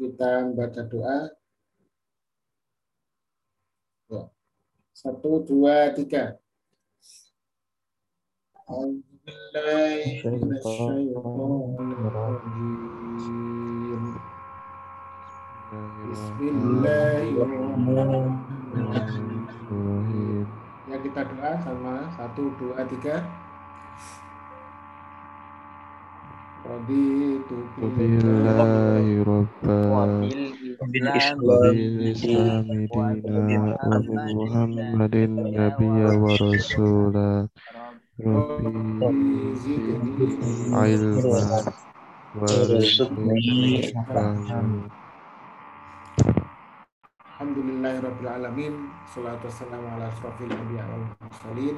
kita baca doa. Ya. Satu, dua, tiga. Bismillahirrahmanirrahim. Ya kita doa sama satu dua tiga. Raditu billahi rabba وبالإسلام دينا وبمحمد نبيا ورسولا ربي علما وارزقني فهما Alhamdulillahirrabbilalamin Salatu wassalamu ala asrafil anbiya wal mursalin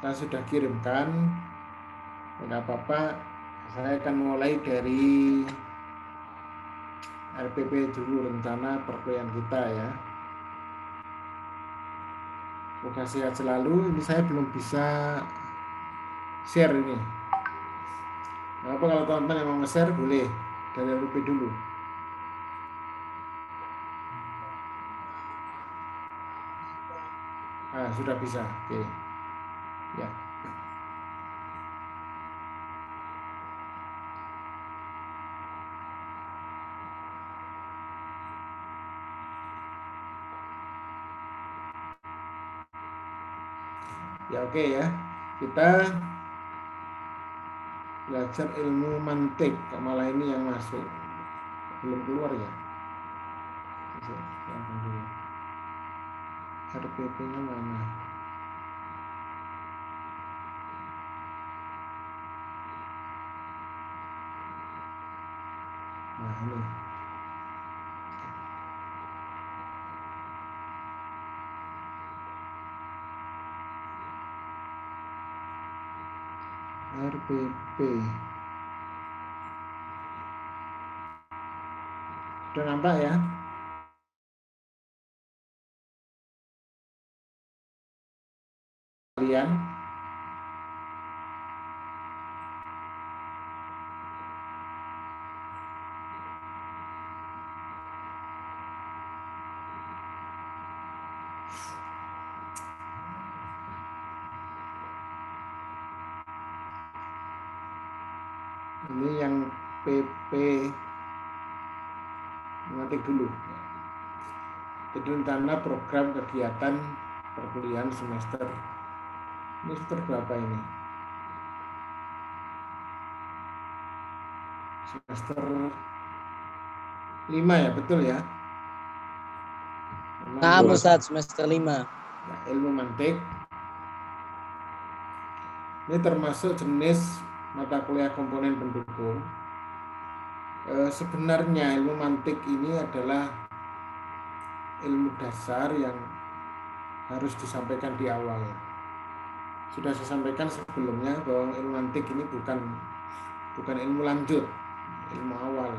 saya sudah kirimkan. Tidak apa-apa. Saya akan mulai dari RPP dulu rencana perkuliahan kita ya. Semoga sehat selalu. Ini saya belum bisa share ini. Apa kalau teman-teman yang mau nge-share boleh. Dari RPP dulu. Ah, sudah bisa. Oke. Ya. Ya oke ya. Kita belajar ilmu mantik. Kok malah ini yang masuk? Belum keluar ya? RPP-nya mana? Nah. RPP. Sudah nampak ya? kalian ini yang PP nanti dulu jadi rencana program kegiatan perkuliahan semester ini semester berapa ini? Semester 5 ya, betul ya? Nah, Ustaz, semester 5. Nah, ilmu mantik. Ini termasuk jenis mata kuliah komponen pendukung. E, sebenarnya ilmu mantik ini adalah ilmu dasar yang harus disampaikan di awal sudah saya sampaikan sebelumnya bahwa ilmu antik ini bukan bukan ilmu lanjut, ilmu awal.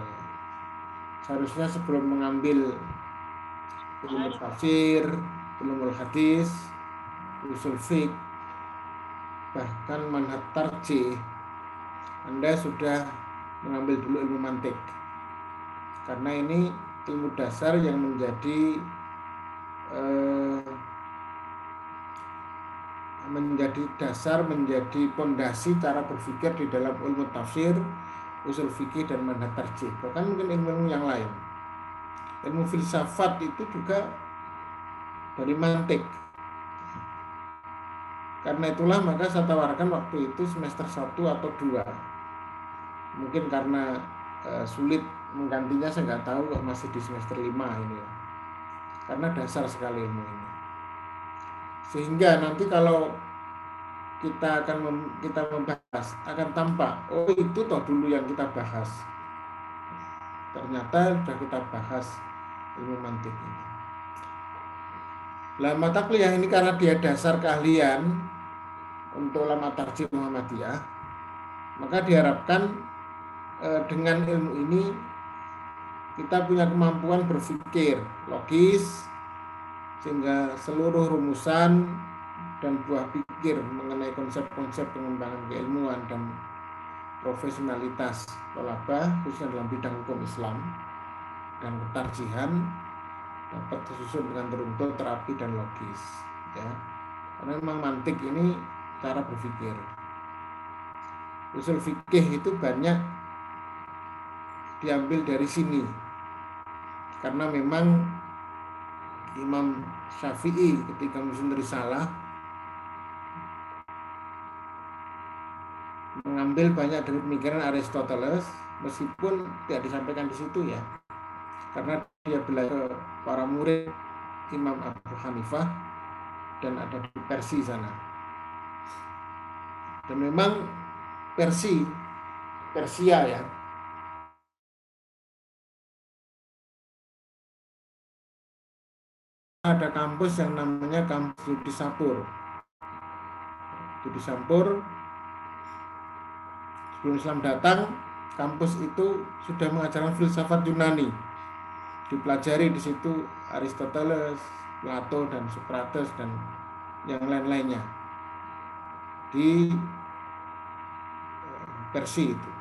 Seharusnya sebelum mengambil ilmu tafsir, ilmu hadis, usul fiqh, bahkan manhat tarjih, Anda sudah mengambil dulu ilmu mantik. Karena ini ilmu dasar yang menjadi eh, menjadi dasar, menjadi pondasi cara berpikir di dalam ilmu tafsir, usul fikih dan manhaj tarjih. Bahkan mungkin ilmu-ilmu yang lain. Ilmu filsafat itu juga dari mantik. Karena itulah maka saya tawarkan waktu itu semester 1 atau 2. Mungkin karena e, sulit menggantinya saya nggak tahu masih di semester 5 ini ya. Karena dasar sekali ilmu ini sehingga nanti kalau kita akan mem, kita membahas akan tampak oh itu toh dulu yang kita bahas ternyata sudah kita bahas ilmu mantik ini. Lah mata kuliah ini karena dia dasar keahlian untuk lama tarjih Muhammadiyah, maka diharapkan eh, dengan ilmu ini kita punya kemampuan berpikir logis sehingga seluruh rumusan dan buah pikir mengenai konsep-konsep pengembangan keilmuan dan profesionalitas tolabah khususnya dalam bidang hukum Islam dan ketarjihan dapat tersusun dengan teruntut terapi dan logis ya. Karena memang mantik ini cara berpikir. Usul fikih itu banyak diambil dari sini karena memang Imam Syafi'i ketika menyusun risalah mengambil banyak dari pemikiran Aristoteles meskipun tidak disampaikan di situ ya. Karena dia belajar para murid Imam Abu Hanifah dan ada di Persia sana. Dan memang Persia Persia ya ada kampus yang namanya kampus Yudi Sapur Yudi Sapur sebelum Islam datang kampus itu sudah mengajarkan filsafat Yunani. Dipelajari di situ Aristoteles, Plato dan Socrates dan yang lain-lainnya. Di eh, Persia itu.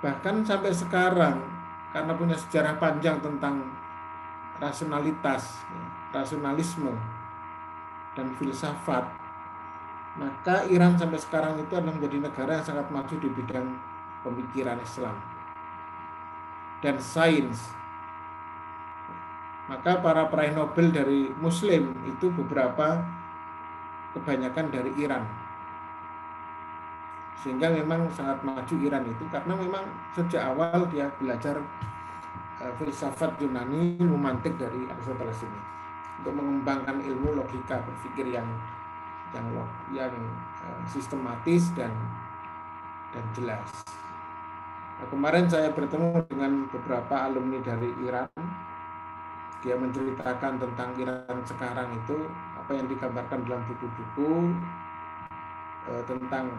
Bahkan sampai sekarang karena punya sejarah panjang tentang rasionalitas, rasionalisme dan filsafat maka Iran sampai sekarang itu adalah menjadi negara yang sangat maju di bidang pemikiran Islam dan sains. Maka para peraih Nobel dari Muslim itu beberapa kebanyakan dari Iran. Sehingga memang sangat maju Iran itu karena memang sejak awal dia belajar filsafat Yunani memantik dari Aristoteles ini untuk mengembangkan ilmu logika berpikir yang yang yang uh, sistematis dan dan jelas. Nah, kemarin saya bertemu dengan beberapa alumni dari Iran. Dia menceritakan tentang Iran sekarang itu apa yang digambarkan dalam buku-buku uh, tentang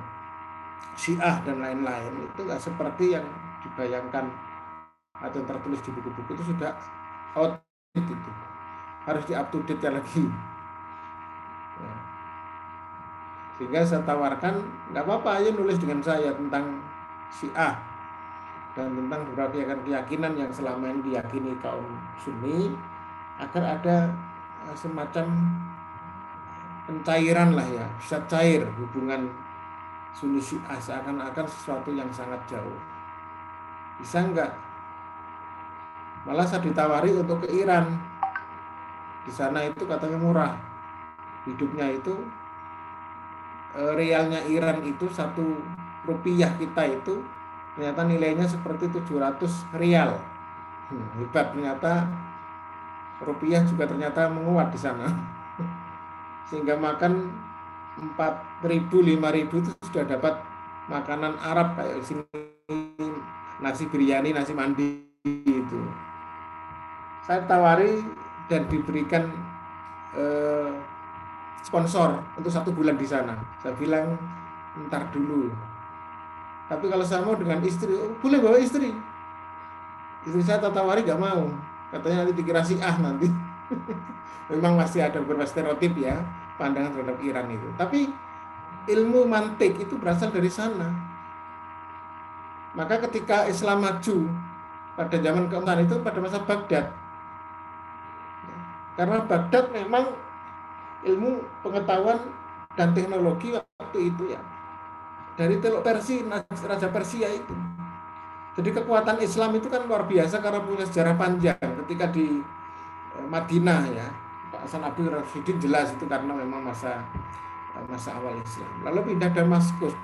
Syiah dan lain-lain itu nggak seperti yang dibayangkan atau tertulis di buku-buku itu sudah out itu harus di up date lagi. Ya. Sehingga saya tawarkan nggak apa-apa aja nulis dengan saya tentang si A dan tentang beberapa keyakinan yang selama ini diyakini kaum Sunni agar ada eh, semacam pencairan lah ya bisa cair hubungan Sunni A seakan-akan sesuatu yang sangat jauh. Bisa enggak malah saya ditawari untuk ke Iran. Di sana itu katanya murah. Hidupnya itu Eh, realnya Iran itu satu rupiah kita itu ternyata nilainya seperti 700 rial. Hmm, hebat ternyata. Rupiah juga ternyata menguat di sana. Sehingga makan 4000 5000 itu sudah dapat makanan Arab kayak sini nasi biryani nasi mandi itu saya tawari dan diberikan eh, sponsor untuk satu bulan di sana. Saya bilang ntar dulu. Tapi kalau saya mau dengan istri, oh, boleh bawa istri. Istri saya tatawari gak mau. Katanya nanti dikira si ah nanti. Memang masih ada beberapa stereotip ya pandangan terhadap Iran itu. Tapi ilmu mantik itu berasal dari sana. Maka ketika Islam maju pada zaman keempat itu pada masa Baghdad. Karena Baghdad memang ilmu pengetahuan dan teknologi waktu itu ya dari Teluk Persia Raja Persia itu. Jadi kekuatan Islam itu kan luar biasa karena punya sejarah panjang. Ketika di eh, Madinah ya Pak Hasan Abdul Rasidin jelas itu karena memang masa eh, masa awal Islam. Lalu pindah Damaskus.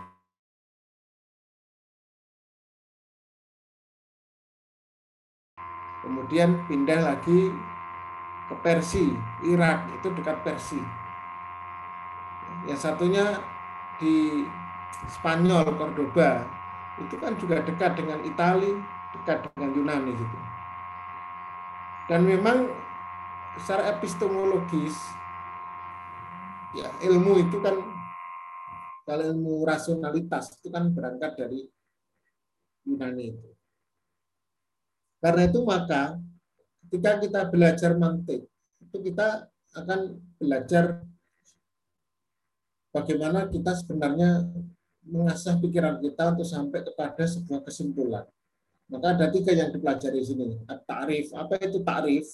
Kemudian pindah lagi ke Persia, Irak itu dekat Persia. Yang satunya di Spanyol, Cordoba itu kan juga dekat dengan Italia, dekat dengan Yunani gitu. Dan memang secara epistemologis ya ilmu itu kan kalau ilmu rasionalitas itu kan berangkat dari Yunani itu. Karena itu maka ketika kita belajar mantik itu kita akan belajar bagaimana kita sebenarnya mengasah pikiran kita untuk sampai kepada sebuah kesimpulan. Maka ada tiga yang dipelajari di sini. Ta'rif. Apa itu ta'rif?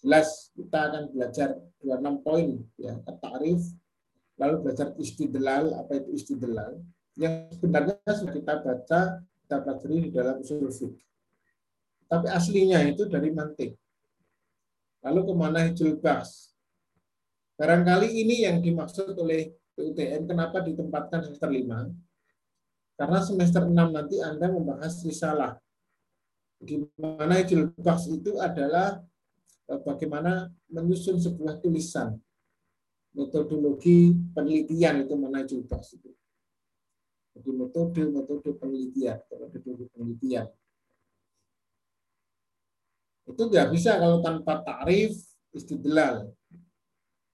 Jelas kita akan belajar 26 poin ya. Ta'rif. Lalu belajar istidlal. Apa itu istidlal? Yang sebenarnya sudah kita baca, kita pelajari di dalam usul fiqh. Tapi aslinya itu dari mantik. Lalu ke mana hijul bas? Barangkali ini yang dimaksud oleh PUTN, kenapa ditempatkan semester 5? Karena semester 6 nanti Anda membahas risalah. Di mana jilbab itu adalah eh, bagaimana menyusun sebuah tulisan. Metodologi penelitian itu jilbab itu. Jadi metode-metode penelitian, metode penelitian. Itu nggak bisa kalau tanpa tarif istidlal.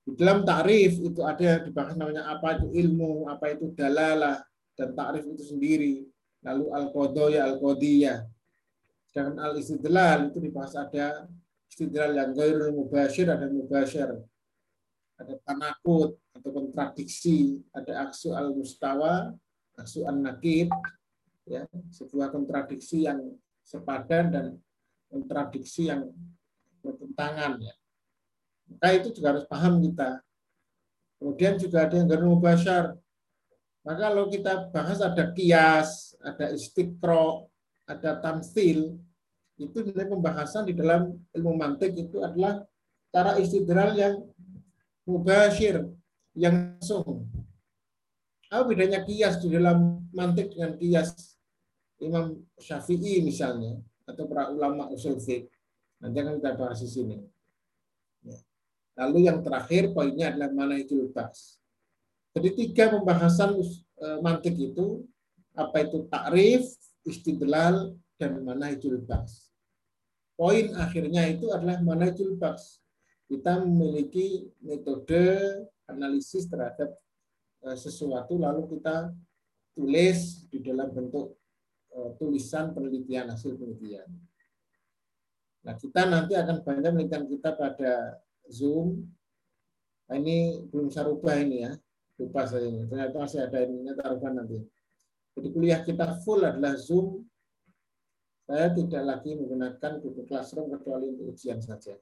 Di dalam tarif itu ada dibahas namanya apa itu ilmu, apa itu dalalah, dan takrif itu sendiri. Lalu al-qodoya, al-qodiyah. Sedangkan al-istidlal itu dibahas ada istidlal yang gairul mubashir, ada mubashir. Ada tanakut atau kontradiksi, ada aksu al-mustawa, aksu an-nakid, ya, sebuah kontradiksi yang sepadan dan kontradiksi yang bertentangan ya. Maka itu juga harus paham kita. Kemudian juga ada yang gairul mubashir, maka kalau kita bahas ada kias, ada istiqro, ada tamsil, itu nilai pembahasan di dalam ilmu mantik itu adalah cara istidral yang mubashir, yang langsung. Apa bedanya kias di dalam mantik dengan kias Imam Syafi'i misalnya, atau para ulama usul fiqh. Nanti akan kita bahas di sini. Ya. Lalu yang terakhir poinnya adalah mana itu bas. Jadi tiga pembahasan uh, mantik itu apa itu takrif, istidlal, dan manhajul bas. Poin akhirnya itu adalah manhajul bas. Kita memiliki metode analisis terhadap uh, sesuatu lalu kita tulis di dalam bentuk tulisan penelitian hasil penelitian. Nah, kita nanti akan banyak penelitian kita pada Zoom. Nah, ini belum saya rubah ini ya lupa saya ini. Ternyata masih ada ininya taruhan nanti. Jadi kuliah kita full adalah Zoom. Saya tidak lagi menggunakan Google Classroom kecuali untuk ujian saja.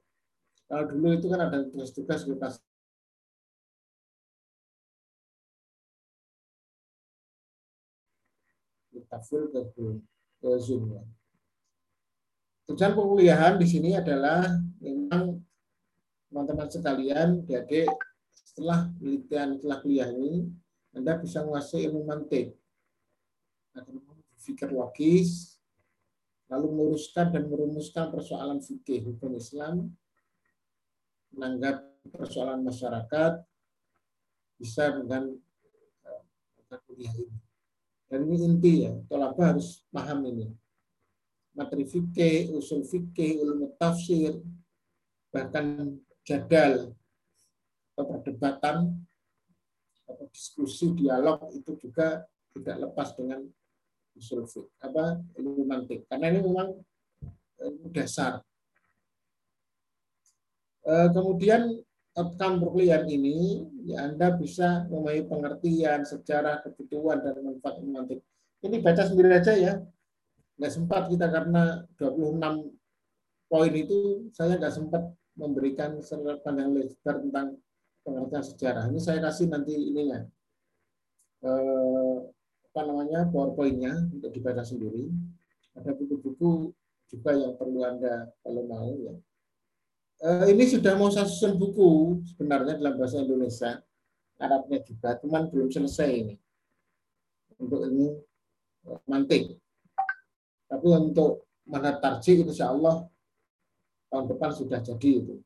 Kalau dulu itu kan ada tugas-tugas Google kita full ke, ke Zoom ya. Tujuan penguliahan di sini adalah memang teman-teman sekalian, adik setelah penelitian setelah kuliah ini Anda bisa menguasai ilmu mantik berpikir logis lalu meluruskan dan merumuskan persoalan fikih hukum Islam menanggapi persoalan masyarakat bisa dengan uh, kuliah ini dan ini inti ya tolaba harus paham ini. Materi fikih usul fikih ilmu tafsir bahkan jadal atau perdebatan atau diskusi dialog itu juga tidak lepas dengan usul fiqh apa ilmu mantik. Karena ini memang ilmu dasar. E, kemudian outcome perkuliahan ini ya Anda bisa memahami pengertian sejarah kebutuhan dan manfaat ilmu mantik ini baca sendiri aja ya nggak sempat kita karena 26 poin itu saya nggak sempat memberikan sudut pandang lebar tentang pengertian sejarah. Ini saya kasih nanti ininya eh, apa namanya powerpointnya untuk dibaca sendiri. Ada buku-buku juga yang perlu anda kalau mau ya. Eh, ini sudah mau saya susun buku sebenarnya dalam bahasa Indonesia, Arabnya juga, cuman belum selesai ini untuk ini eh, mantik. Tapi untuk mana tarji insya Allah tahun depan sudah jadi itu.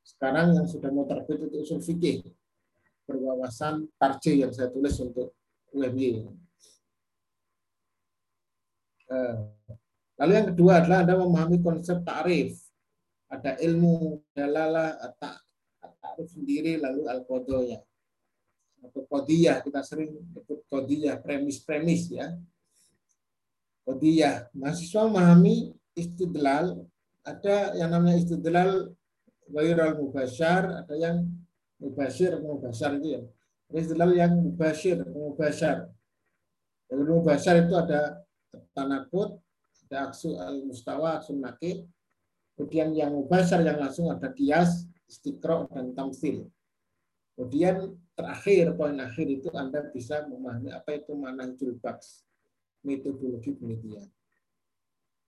Sekarang yang sudah mau terbit itu usul fikih berwawasan tarji yang saya tulis untuk UMY. Eh, lalu yang kedua adalah Anda memahami konsep ta'rif. Ada ilmu dalalah ta'rif sendiri lalu al-qodoya. Atau kodiyah, kita sering sebut kodiyah, premis-premis ya. Kodiyah. Mahasiswa memahami istidlal, ada yang namanya istidlal al mubasyar, ada yang mubasyir, mubasyar itu ya. Istidlal yang mubasyir, mubasyar. Yang mubasyar itu ada tanakut, ada aksu al-mustawa, aksu nakid. Kemudian yang mubasyar yang langsung ada kias, istiqro, dan tamsil. Kemudian terakhir, poin akhir itu Anda bisa memahami apa itu mana julbaks, metodologi penelitian.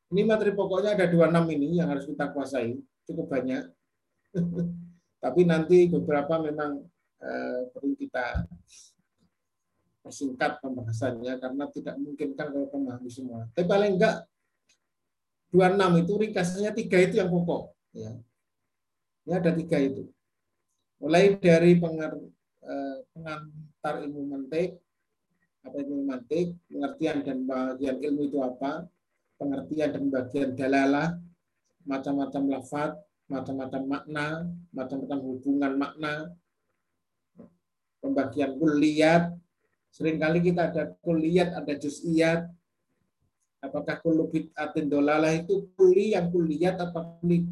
Ini materi pokoknya ada 26 ini yang harus kita kuasai, cukup banyak. Tapi nanti beberapa memang eh, perlu kita persingkat pembahasannya karena tidak mungkin kan kalau memahami semua. Tapi paling enggak 26 itu ringkasnya tiga itu yang pokok. Ya. Ini ada tiga itu. Mulai dari eh, pengantar ilmu mantik, apa ilmu mantik, pengertian dan bagian ilmu itu apa, pengertian dan bagian dalalah, macam-macam lafat, macam-macam makna, macam-macam hubungan makna, pembagian kuliat, sering kali kita ada kuliat, ada juz'iyat, apakah kullu bid'atin dolalah itu kuli yang kuliat atau kuli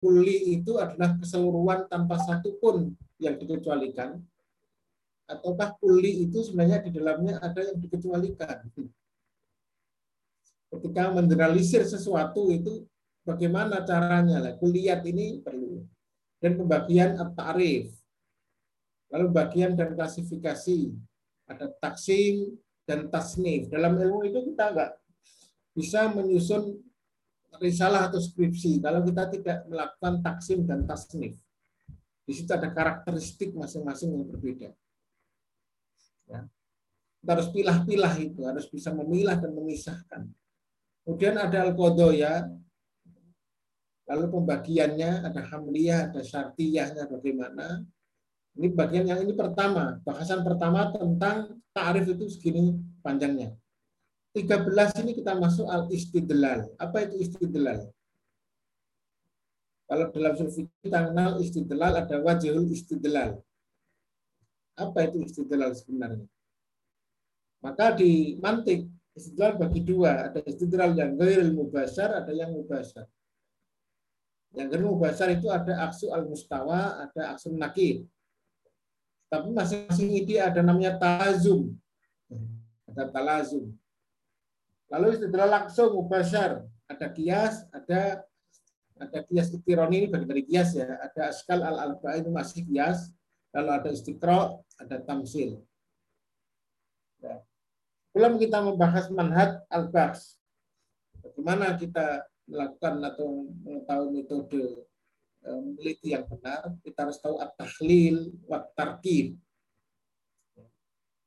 kuli itu adalah keseluruhan tanpa satu pun yang dikecualikan ataukah kuli itu sebenarnya di dalamnya ada yang dikecualikan. Ketika mengeneralisir sesuatu itu bagaimana caranya lah. Kuliat ini perlu. Dan pembagian at-ta'rif. Lalu bagian dan klasifikasi. Ada taksim dan tasnif. Dalam ilmu itu kita enggak bisa menyusun risalah atau skripsi kalau kita tidak melakukan taksim dan tasnif. Di situ ada karakteristik masing-masing yang berbeda. Ya. Kita harus pilah-pilah itu, harus bisa memilah dan memisahkan. Kemudian ada al ya, lalu pembagiannya ada hamliyah, ada syartiyahnya bagaimana. Ini bagian yang ini pertama, bahasan pertama tentang ta'rif itu segini panjangnya. 13 ini kita masuk al istidlal. Apa itu istidlal? Kalau dalam survei kita kenal istidlal ada wajhul istidlal. Apa itu istidlal sebenarnya? Maka di mantik istidlal bagi dua, ada istidlal yang gairil mubasar, ada yang mubasar. Yang gairil mubasar itu ada aksu al mustawa, ada aksu nakir. Tapi masing-masing ide ada namanya talazum. Ada talazum. Lalu istidlal langsung mubasar, ada kias, ada ada kias iktironi ini bagian dari kias ya, ada askal al alba itu masih kias, lalu ada istiqro, ada tamsil. Ya. Belum kita membahas manhaj al-bas. Bagaimana kita melakukan atau mengetahui metode meneliti yang benar, kita harus tahu at-tahlil wa tarkib.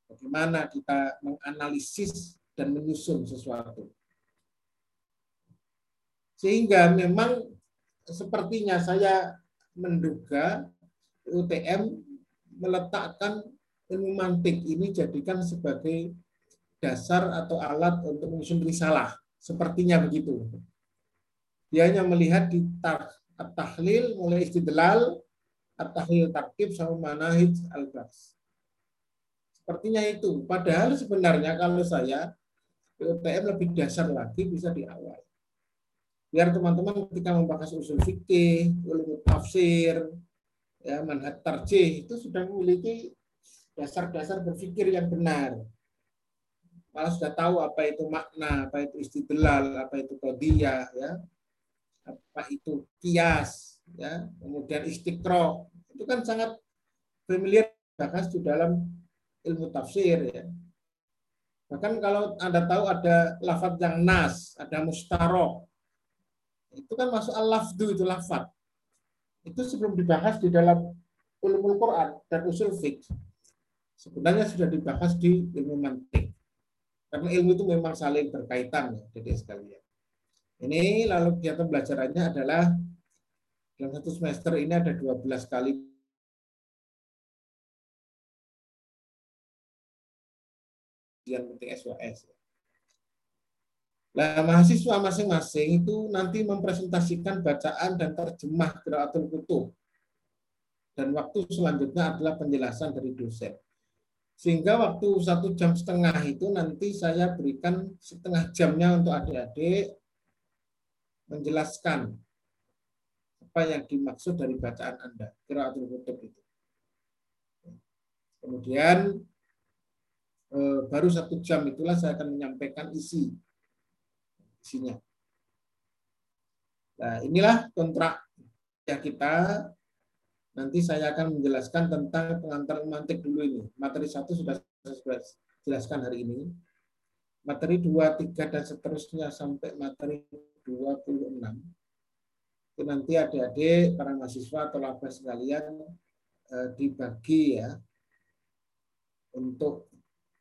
Bagaimana kita menganalisis dan menyusun sesuatu. Sehingga memang sepertinya saya menduga UTM meletakkan ilmu mantik ini jadikan sebagai dasar atau alat untuk menyusun risalah. Sepertinya begitu. Dia hanya melihat di tahlil mulai istidlal, at-tahlil tarkib sama manahij al-bas. Sepertinya itu. Padahal sebenarnya kalau saya UTM lebih dasar lagi bisa di awal. Biar teman-teman ketika membahas usul fikih, ulum tafsir, ya manhaj tarjih itu sudah memiliki dasar-dasar berpikir yang benar. Malah sudah tahu apa itu makna, apa itu istidlal, apa itu kodiyah, ya, apa itu kias, ya, kemudian istiqro. Itu kan sangat familiar bahkan di dalam ilmu tafsir. Ya. Bahkan kalau Anda tahu ada lafaz yang nas, ada mustarok, itu kan masuk al-lafdu itu lafaz itu sebelum dibahas di dalam ulumul Quran dan usul fiqh sebenarnya sudah dibahas di ilmu mantik karena ilmu itu memang saling berkaitan ya jadi sekalian ini lalu kegiatan belajarannya adalah dalam satu semester ini ada 12 kali yang penting SWS. Nah, mahasiswa masing-masing itu nanti mempresentasikan bacaan dan terjemah Qiraatul Kutub. Dan waktu selanjutnya adalah penjelasan dari dosen. Sehingga waktu satu jam setengah itu nanti saya berikan setengah jamnya untuk adik-adik menjelaskan apa yang dimaksud dari bacaan Anda, Qiraatul Kutub itu. Kemudian eh, baru satu jam itulah saya akan menyampaikan isi isinya. Nah, inilah kontrak yang kita nanti saya akan menjelaskan tentang pengantar mantik dulu ini. Materi satu sudah saya jelaskan hari ini. Materi 2, 3, dan seterusnya sampai materi 26. Itu nanti adik-adik, para mahasiswa atau laba sekalian eh, dibagi ya untuk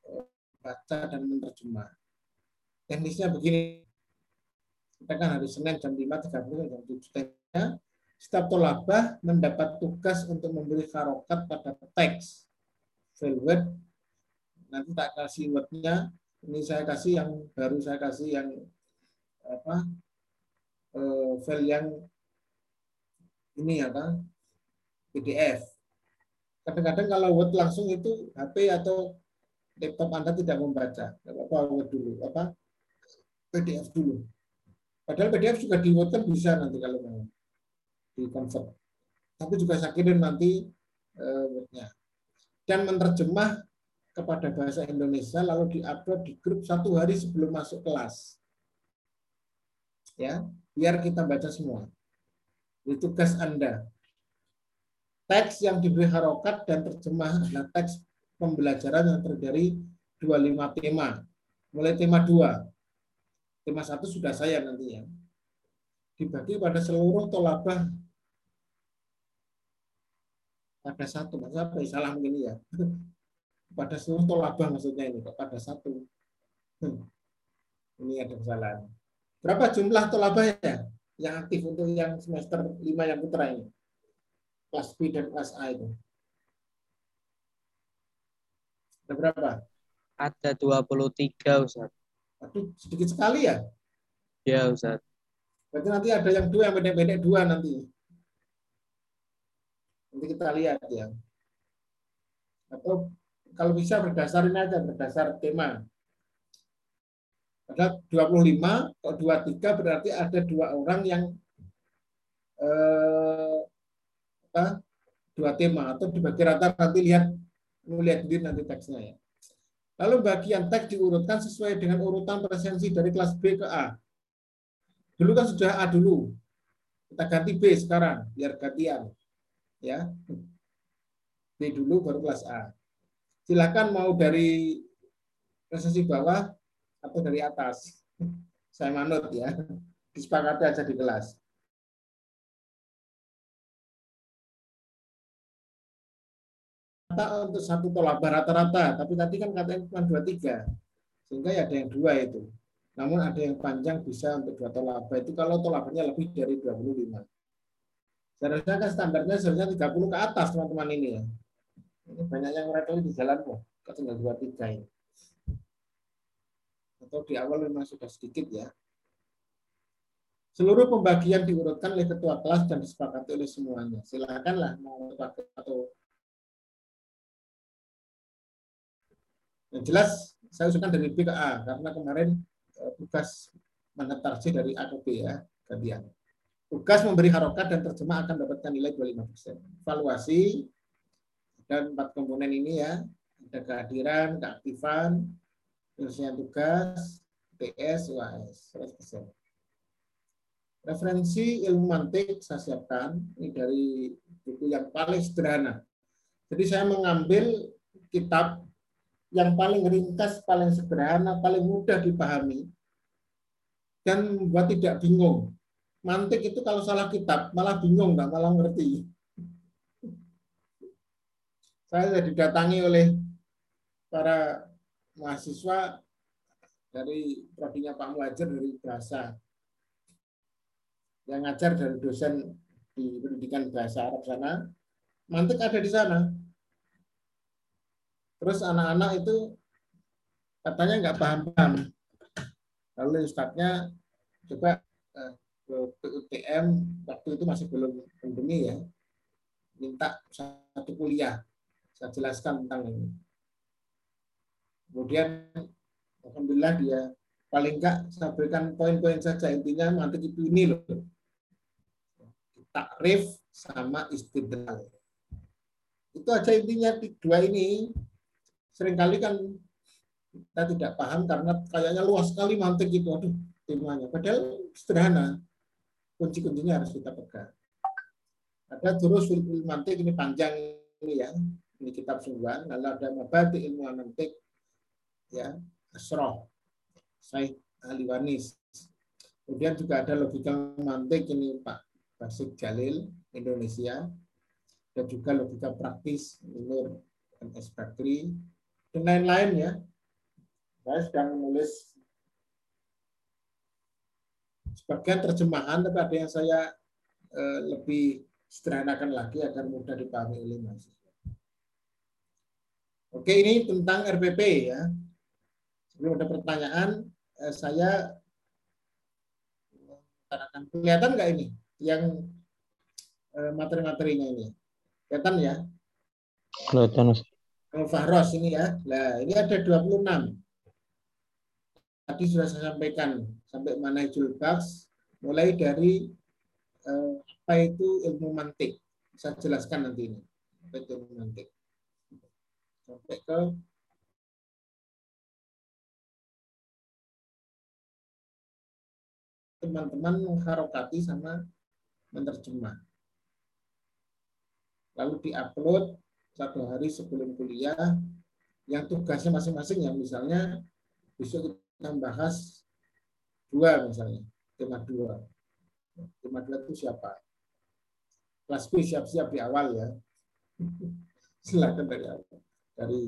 eh, baca dan menerjemah. Teknisnya begini, kita kan hari Senin jam 5.30 jam 7 setiap tolabah mendapat tugas untuk memberi harokat pada teks. File word. Nanti tak kasih wordnya. Ini saya kasih yang baru saya kasih yang apa eh, file yang ini apa PDF kadang-kadang kalau word langsung itu HP atau laptop Anda tidak membaca apa word dulu apa PDF dulu Padahal PDF juga di Word kan bisa nanti kalau mau di convert. Tapi juga saya kirim nanti uh, Word-nya. Dan menerjemah kepada bahasa Indonesia lalu diupload di grup satu hari sebelum masuk kelas. Ya, biar kita baca semua. Itu tugas Anda. Teks yang diberi harokat dan terjemah adalah teks pembelajaran yang terdiri 25 tema. Mulai tema 2, Tema satu sudah saya nanti ya. Dibagi pada seluruh tolabah pada satu. Maksudnya apa? Salah mungkin ya. Pada seluruh tolabah maksudnya ini. Pada satu. Ini ada kesalahan. Berapa jumlah tolabah ya? Yang aktif untuk yang semester 5 yang putra ini. Kelas B dan kelas A itu. Ada berapa? Ada 23 Ustaz. Aduh, sedikit sekali ya? Ya, Ustaz. Berarti nanti ada yang dua, yang pendek-pendek dua nanti. Nanti kita lihat ya. Atau kalau bisa berdasar ini aja, berdasar tema. Ada 25, kalau 23 berarti ada dua orang yang eh, apa, dua tema atau dibagi rata nanti lihat melihat diri nanti teksnya ya. Lalu bagian teks diurutkan sesuai dengan urutan presensi dari kelas B ke A. Dulu kan sudah A dulu. Kita ganti B sekarang, biar gantian. Ya. B dulu baru kelas A. Silakan mau dari presensi bawah atau dari atas. Saya manut ya. Disepakati aja di kelas. rata untuk satu tolabah rata-rata, tapi tadi kan katanya cuma dua tiga, sehingga ya ada yang dua itu. Namun ada yang panjang bisa untuk dua tolabah itu kalau tolabahnya lebih dari 25. Seharusnya kan standarnya seharusnya 30 ke atas teman-teman ini ya. Ini banyak yang mereka di jalan kok, tinggal dua tiga ini. Atau di awal memang sudah sedikit ya. Seluruh pembagian diurutkan oleh ketua kelas dan disepakati oleh semuanya. Silakanlah mau atau Yang jelas saya usulkan dari B ke A karena kemarin eh, tugas menetarsi dari A ke B ya gantian. Tugas memberi harokat dan terjemah akan dapatkan nilai 25%. Evaluasi dan empat komponen ini ya ada kehadiran, keaktifan, penyelesaian tugas, TS, UAS, 100%. Referensi ilmu mantik saya siapkan ini dari buku yang paling sederhana. Jadi saya mengambil kitab yang paling ringkas, paling sederhana, paling mudah dipahami, dan membuat tidak bingung. Mantik itu kalau salah kitab, malah bingung, nggak malah ngerti. Saya didatangi oleh para mahasiswa dari prodinya Pak Muhajir dari bahasa yang ngajar dari dosen di pendidikan bahasa Arab sana, mantik ada di sana. Terus anak-anak itu katanya nggak paham-paham. Lalu ustadznya coba eh, ke PUTM waktu itu masih belum pandemi ya, minta satu kuliah. Saya jelaskan tentang ini. Kemudian Alhamdulillah dia paling enggak saya berikan poin-poin saja. Intinya nanti itu ini loh. Takrif sama istidlal. Itu aja intinya dua ini. Seringkali kan kita tidak paham karena kayaknya luas sekali mantik itu. Aduh temanya. Padahal sederhana. Kunci-kuncinya harus kita pegang. Ada terus mantik ini panjang ini ya. Ini kitab sungguhan. Lalu ada mabadi ilmu mantik ya asroh saya ahli wanis kemudian juga ada logika mantik ini Pak Basik Jalil Indonesia dan juga logika praktis Nur MS Bakri dan lain-lain ya saya sedang menulis sebagian terjemahan tapi ada yang saya eh, lebih sederhanakan lagi agar mudah dipahami oleh mahasiswa. Oke, ini tentang RPP ya. Sebelum ada pertanyaan, eh, saya kelihatan nggak ini yang eh, materi-materinya ini? Kelihatan ya? Kelihatan. Fahros ini ya. Nah, ini ada 26. Tadi sudah saya sampaikan sampai mana Baks, mulai dari eh, apa itu ilmu mantik. Saya jelaskan nanti ini. Apa itu ilmu mantik. Sampai ke teman-teman mengharokati sama menerjemah. Lalu diupload satu hari sebelum kuliah yang tugasnya masing-masing ya misalnya besok kita bahas dua misalnya tema dua. Tema dua itu siapa? Kelas B siap-siap di awal ya. Silakan dari awal. Dari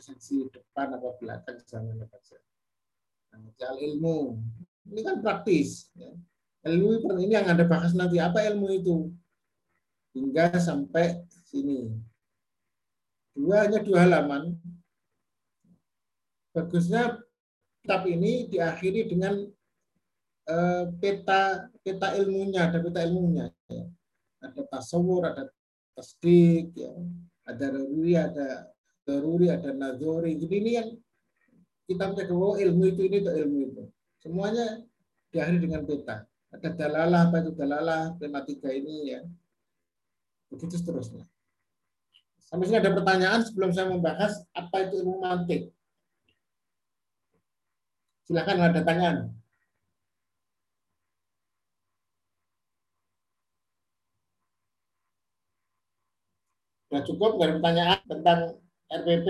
presensi depan atau belakang jangan saja nah, ilmu ini kan praktis ya. ilmu ini yang anda bahas nanti apa ilmu itu hingga sampai sini. Dua hanya dua halaman. Bagusnya kitab ini diakhiri dengan uh, peta peta ilmunya, ada peta ilmunya. Ya. Ada tasawur, ada tasdik, ya. ada ruri, ada daruri, ada nazori. Jadi ini yang kita bisa oh, ilmu itu ini itu ilmu itu. Semuanya diakhiri dengan peta. Ada dalalah, apa itu dalalah, tematika ini ya. Begitu seterusnya. Sampai sini ada pertanyaan sebelum saya membahas apa itu ilmu mantik. Silakan ada pertanyaan. Sudah cukup dari pertanyaan tentang RPP?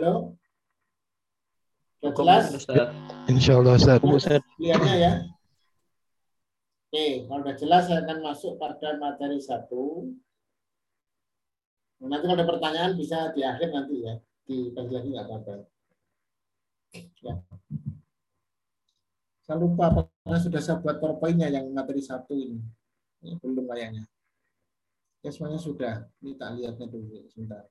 Halo? Sudah jelas? Insya Allah Ustaz. Lihatnya ya. Oke, kalau sudah jelas saya akan masuk pada materi satu. Nanti kalau ada pertanyaan bisa di akhir nanti ya. Di lagi nggak apa-apa. Ya. Saya lupa apakah sudah saya buat powerpoint yang materi satu ini. ini belum kayaknya. Ya semuanya sudah. Ini tak lihatnya dulu sebentar.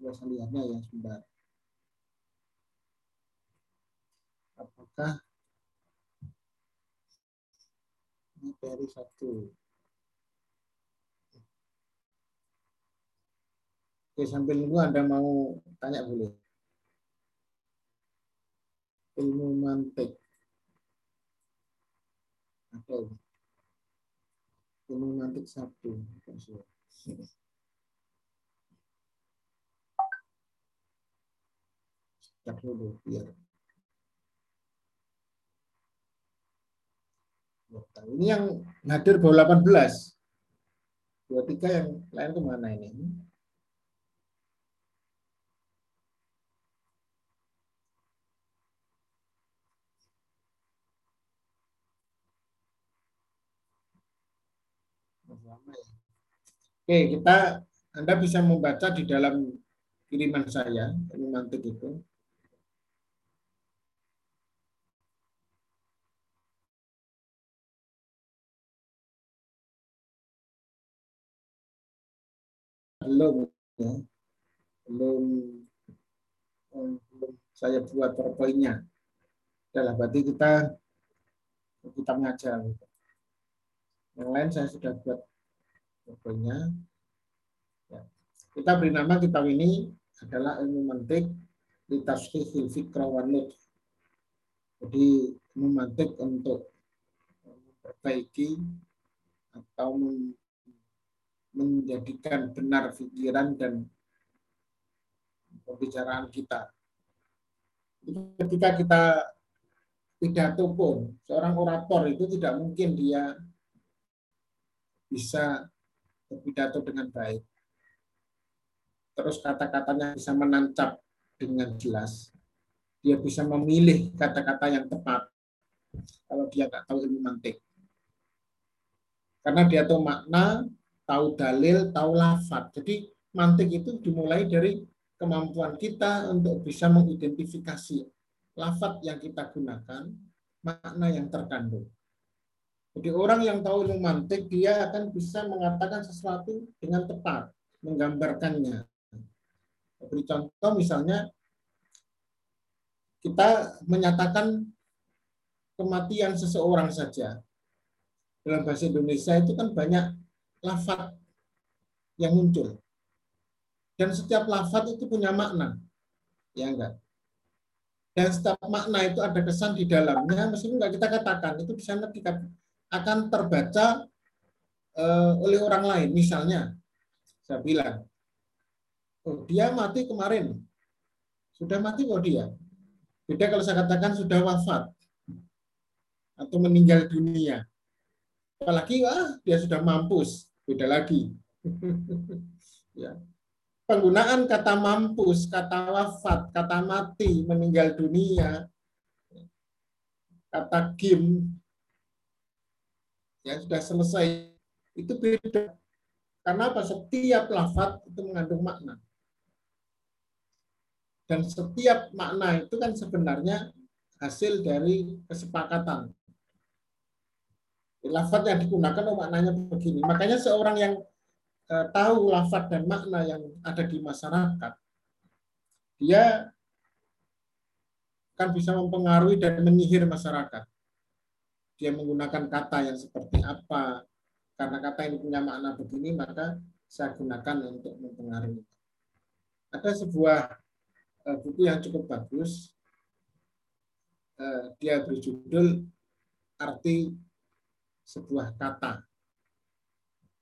Biasa lihatnya ya sebentar. Apakah materi satu? Oke, sambil nunggu Anda mau tanya boleh. Ilmu mantik. Atau ilmu mantik satu. cek dulu biar ini yang hadir bawa 18 dua tiga yang lain ke mana ini? Oke, kita Anda bisa membaca di dalam kiriman saya, mantik itu. Belum, ya. belum, belum saya buat powerpoint Adalah berarti kita kita mengajar. Yang lain saya sudah buat powerpoint Ya. Kita beri nama kitab ini adalah ilmu mantik di tashihil fikra wa Jadi ilmu mantik untuk memperbaiki atau menjadikan benar pikiran dan pembicaraan kita. Ketika kita pidato pun, seorang orator itu tidak mungkin dia bisa berpidato dengan baik terus kata-katanya bisa menancap dengan jelas. Dia bisa memilih kata-kata yang tepat kalau dia tak tahu ilmu mantik. Karena dia tahu makna, tahu dalil, tahu lafaz. Jadi mantik itu dimulai dari kemampuan kita untuk bisa mengidentifikasi lafaz yang kita gunakan, makna yang terkandung. Jadi orang yang tahu ilmu mantik, dia akan bisa mengatakan sesuatu dengan tepat, menggambarkannya, Beri contoh misalnya kita menyatakan kematian seseorang saja. Dalam bahasa Indonesia itu kan banyak lafat yang muncul. Dan setiap lafat itu punya makna. Ya enggak? Dan setiap makna itu ada kesan di dalamnya, meskipun enggak kita katakan, itu bisa nanti akan terbaca uh, oleh orang lain. Misalnya, saya bilang, Oh, dia mati kemarin. Sudah mati kok dia. Beda kalau saya katakan sudah wafat atau meninggal dunia. Apalagi ah dia sudah mampus, beda lagi. ya. Penggunaan kata mampus, kata wafat, kata mati, meninggal dunia, kata kim, ya sudah selesai. Itu beda. Karena apa? Setiap lafat itu mengandung makna. Dan setiap makna itu kan sebenarnya hasil dari kesepakatan. Lafat yang digunakan oh maknanya begini. Makanya seorang yang eh, tahu lafat dan makna yang ada di masyarakat, dia akan bisa mempengaruhi dan menyihir masyarakat. Dia menggunakan kata yang seperti apa, karena kata ini punya makna begini, maka saya gunakan untuk mempengaruhi. Ada sebuah uh, buku yang cukup bagus. Uh, dia berjudul arti sebuah kata.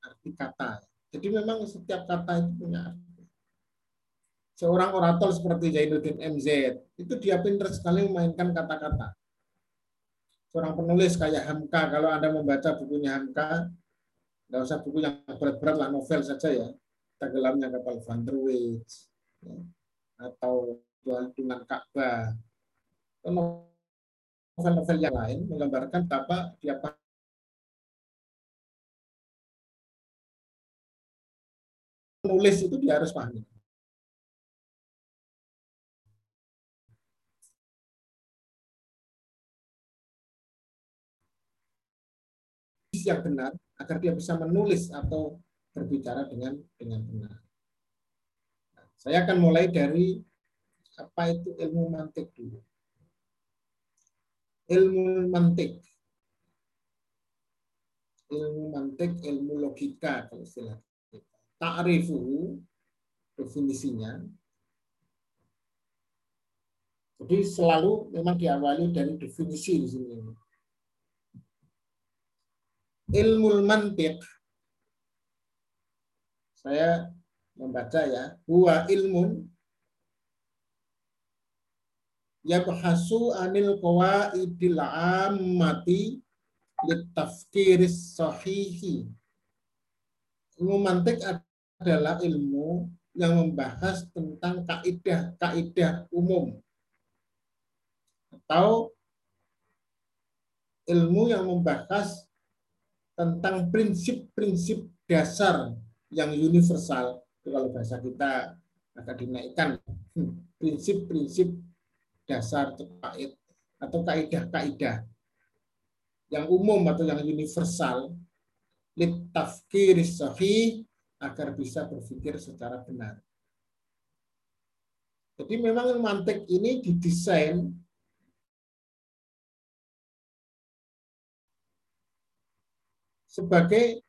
Arti kata. Jadi memang setiap kata itu punya arti. Seorang orator seperti Zainuddin MZ, itu dia pintar sekali memainkan kata-kata. Seorang penulis kayak Hamka, kalau Anda membaca bukunya Hamka, nggak usah buku yang berat-berat lah, novel saja ya. Tenggelamnya kapal Van der Weijs. Ya atau dengan Ka'bah novel-novel yang lain menggambarkan betapa dia menulis itu dia harus pahami. yang benar agar dia bisa menulis atau berbicara dengan dengan benar. Saya akan mulai dari apa itu ilmu mantik dulu. Ilmu mantik. Ilmu mantik, ilmu logika kalau istilah Ta'rifu definisinya. Jadi selalu memang diawali dari definisi di sini. Ilmu mantik saya membaca ya huwa ilmun yabhasu anil qawaidil ammati litafkiris sahihi ilmu mantik adalah ilmu yang membahas tentang kaidah-kaidah umum. Atau ilmu yang membahas tentang prinsip-prinsip dasar yang universal. Itu kalau bahasa kita agak dinaikkan. Hmm, prinsip-prinsip dasar terkait atau kaidah-kaidah yang umum atau yang universal. Litafkir sahih agar bisa berpikir secara benar. Jadi memang mantik ini didesain sebagai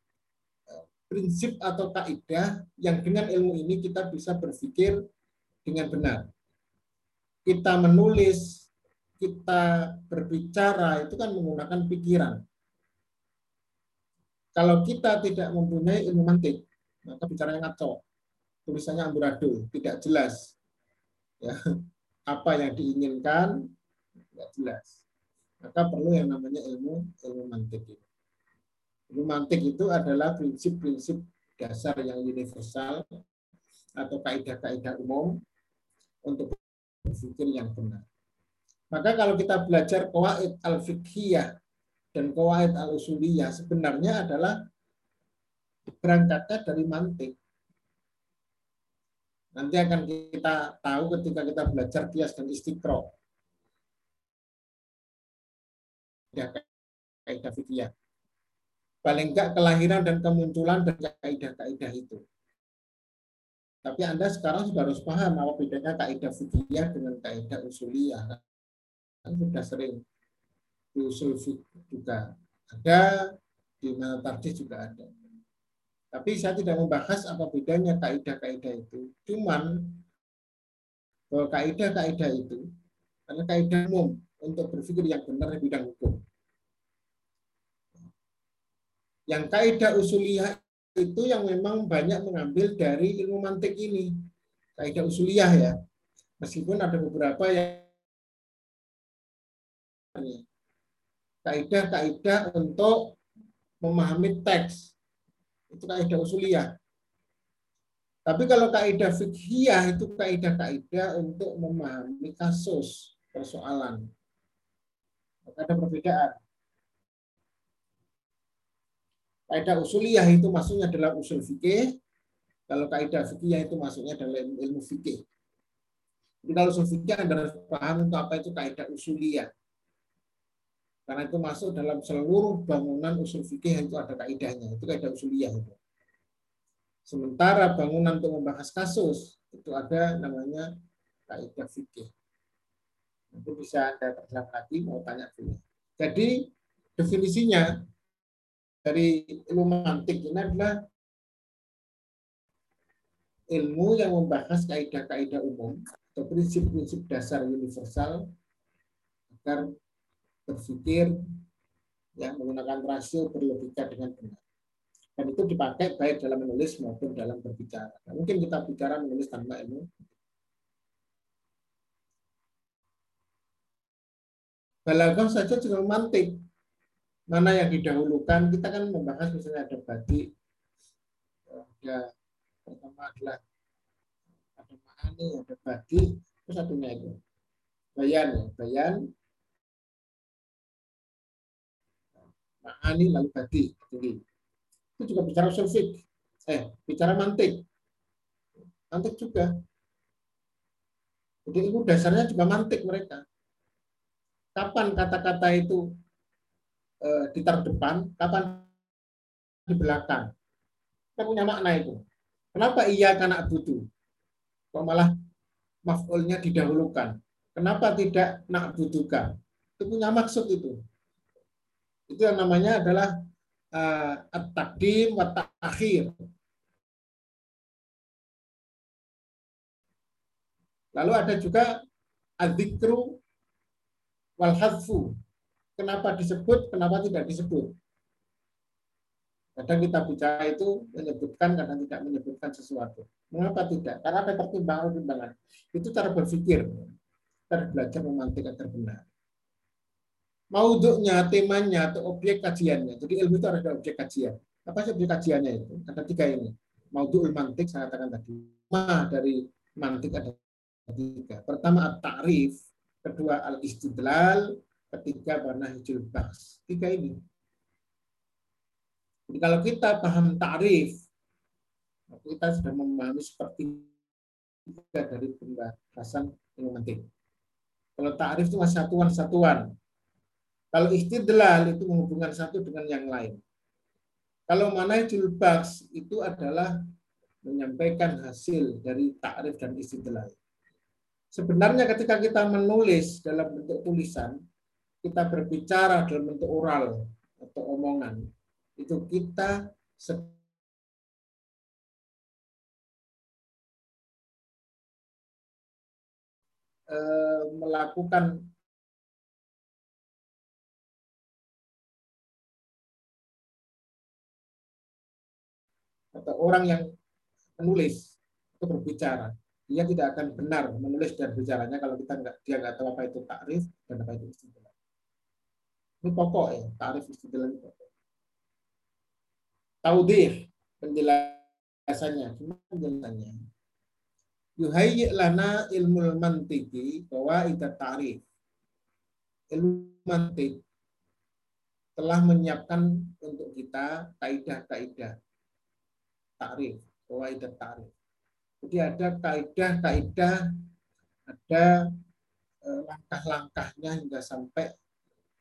eh, prinsip atau kaidah yang dengan ilmu ini kita bisa berpikir dengan benar. Kita menulis, kita berbicara itu kan menggunakan pikiran. Kalau kita tidak mempunyai ilmu mantik, maka bicaranya ngaco. Tulisannya amburadul, tidak jelas. Ya, apa yang diinginkan tidak jelas. Maka perlu yang namanya ilmu ilmu mantik ini. Romantik itu adalah prinsip-prinsip dasar yang universal atau kaidah-kaidah umum untuk berpikir yang benar. Maka kalau kita belajar kawaid al-fiqhiyah dan kawaid al-usuliyah sebenarnya adalah berangkatnya dari mantik. Nanti akan kita tahu ketika kita belajar kias dan istiqro. Kaidah fikih paling enggak kelahiran dan kemunculan dari kaidah-kaidah itu. Tapi Anda sekarang sudah harus paham apa bedanya kaidah fikih dengan kaidah usuliyah. Kan sudah sering usul juga ada, di tadi juga ada. Tapi saya tidak membahas apa bedanya kaidah-kaidah itu. Cuman bahwa kaidah-kaidah itu adalah kaidah umum untuk berpikir yang benar di bidang hukum. Yang kaidah usuliyah itu yang memang banyak mengambil dari ilmu mantik ini. Kaidah usuliyah ya. Meskipun ada beberapa yang kaidah-kaidah untuk memahami teks. Itu kaidah usuliyah. Tapi kalau kaidah fikhiyah itu kaidah-kaidah untuk memahami kasus, persoalan. Ada perbedaan. Kaidah usuliyah itu maksudnya adalah usul fikih. Kalau kaidah fikih itu maksudnya adalah ilmu, ilmu fikih. Jadi kalau usul fikih Anda harus paham untuk apa itu kaidah usuliyah. Karena itu masuk dalam seluruh bangunan usul fikih itu ada kaidahnya. Itu kaidah usuliyah itu. Sementara bangunan untuk membahas kasus itu ada namanya kaidah fikih. Itu bisa Anda terjang lagi mau tanya dulu. Jadi definisinya dari ilmu mantik ini adalah ilmu yang membahas kaidah-kaidah umum atau prinsip-prinsip dasar universal agar berpikir yang menggunakan rasio berlogika dengan benar. Dan itu dipakai baik dalam menulis maupun dalam berbicara. Nah, mungkin kita bicara menulis tanpa ilmu. Balaghah saja juga mantik mana yang didahulukan kita kan membahas misalnya ada batik ada pertama adalah ada ma'ani ada batik itu satunya itu bayan ya bayan ma'ani lalu batik jadi itu juga bicara sulfik eh bicara mantik mantik juga jadi itu dasarnya juga mantik mereka kapan kata-kata itu eh, di terdepan, kapan di belakang. Kita punya makna itu. Kenapa iya karena butuh? Kok malah maf'ulnya didahulukan? Kenapa tidak nak butuhkan? Itu punya maksud itu. Itu yang namanya adalah uh, at-taqdim wa ta'khir. Lalu ada juga adzikru wal hadfu kenapa disebut, kenapa tidak disebut. Kadang kita bicara itu menyebutkan, kadang tidak menyebutkan sesuatu. Mengapa tidak? Karena ada pertimbangan-pertimbangan. Itu cara berpikir. Cara belajar memantik agar benar. Mauduknya, temanya, atau objek kajiannya. Jadi ilmu itu ada objek kajian. Apa sih objek kajiannya itu? Ada tiga ini. Maudukul mantik, saya katakan tadi. Ma dari mantik ada tiga. Pertama, at-ta'rif. Kedua, al-istidlal ketiga warna hijau bas. Tiga ini. Jadi kalau kita paham tarif, kita sudah memahami seperti dari pembahasan ilmu mantik. Kalau ta'rif itu satuan-satuan. Kalau istidlal itu menghubungkan satu dengan yang lain. Kalau manajul baks itu adalah menyampaikan hasil dari ta'rif dan istidlal. Sebenarnya ketika kita menulis dalam bentuk tulisan, kita berbicara dalam bentuk oral atau omongan, itu kita eh, melakukan atau orang yang menulis atau berbicara dia tidak akan benar menulis dan bicaranya kalau kita nggak dia nggak tahu apa itu takrif dan apa itu istilah. Ini pokok ya, takrif istilah pokok. Taudih penjelasannya, gimana penjelasannya? Yuhayyi lana ilmu mantiki bahwa itu tarif. Ilmu mantik telah menyiapkan untuk kita kaidah-kaidah takrif, bahwa itu tarif jadi ada kaidah-kaidah, ada eh, langkah-langkahnya hingga sampai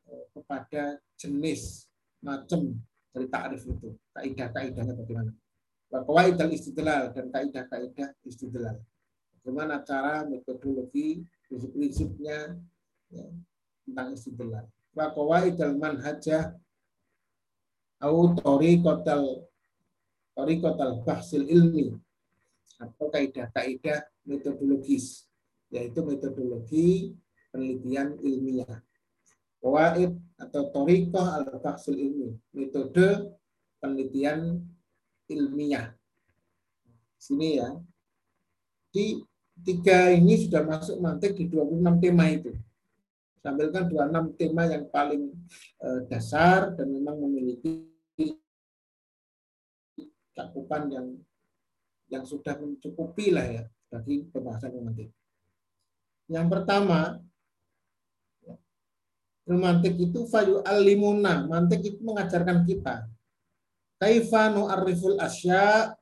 eh, kepada jenis macam dari takrif itu. Kaidah-kaidahnya bagaimana? Idal istidlal dan kaidah-kaidah istidlal. Bagaimana cara metodologi prinsip-prinsipnya ya, tentang istidlal. Wa idal manhajah au tariqatal tariqatal bahsil ilmi atau kaidah-kaidah metodologis, yaitu metodologi penelitian ilmiah. Waid atau torikoh al-faksul ilmi, metode penelitian ilmiah. Sini ya. Di tiga ini sudah masuk mantik di 26 tema itu. Sampilkan 26 tema yang paling eh, dasar dan memang memiliki cakupan yang yang sudah mencukupi lah ya bagi pembahasan romantik. Yang pertama, romantik itu fayu alimuna. Mantik itu mengajarkan kita. Kaifa nu'arriful asya.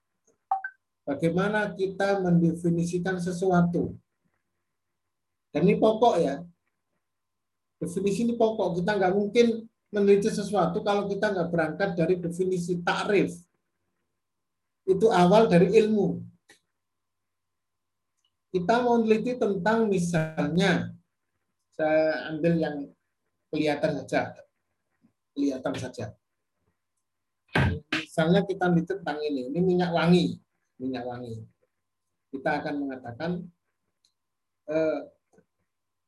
Bagaimana kita mendefinisikan sesuatu. Dan ini pokok ya. Definisi ini pokok. Kita nggak mungkin meneliti sesuatu kalau kita nggak berangkat dari definisi takrif itu awal dari ilmu. Kita mau meneliti tentang misalnya, saya ambil yang kelihatan saja, kelihatan saja. Misalnya kita meneliti tentang ini, ini minyak wangi, minyak wangi. Kita akan mengatakan eh,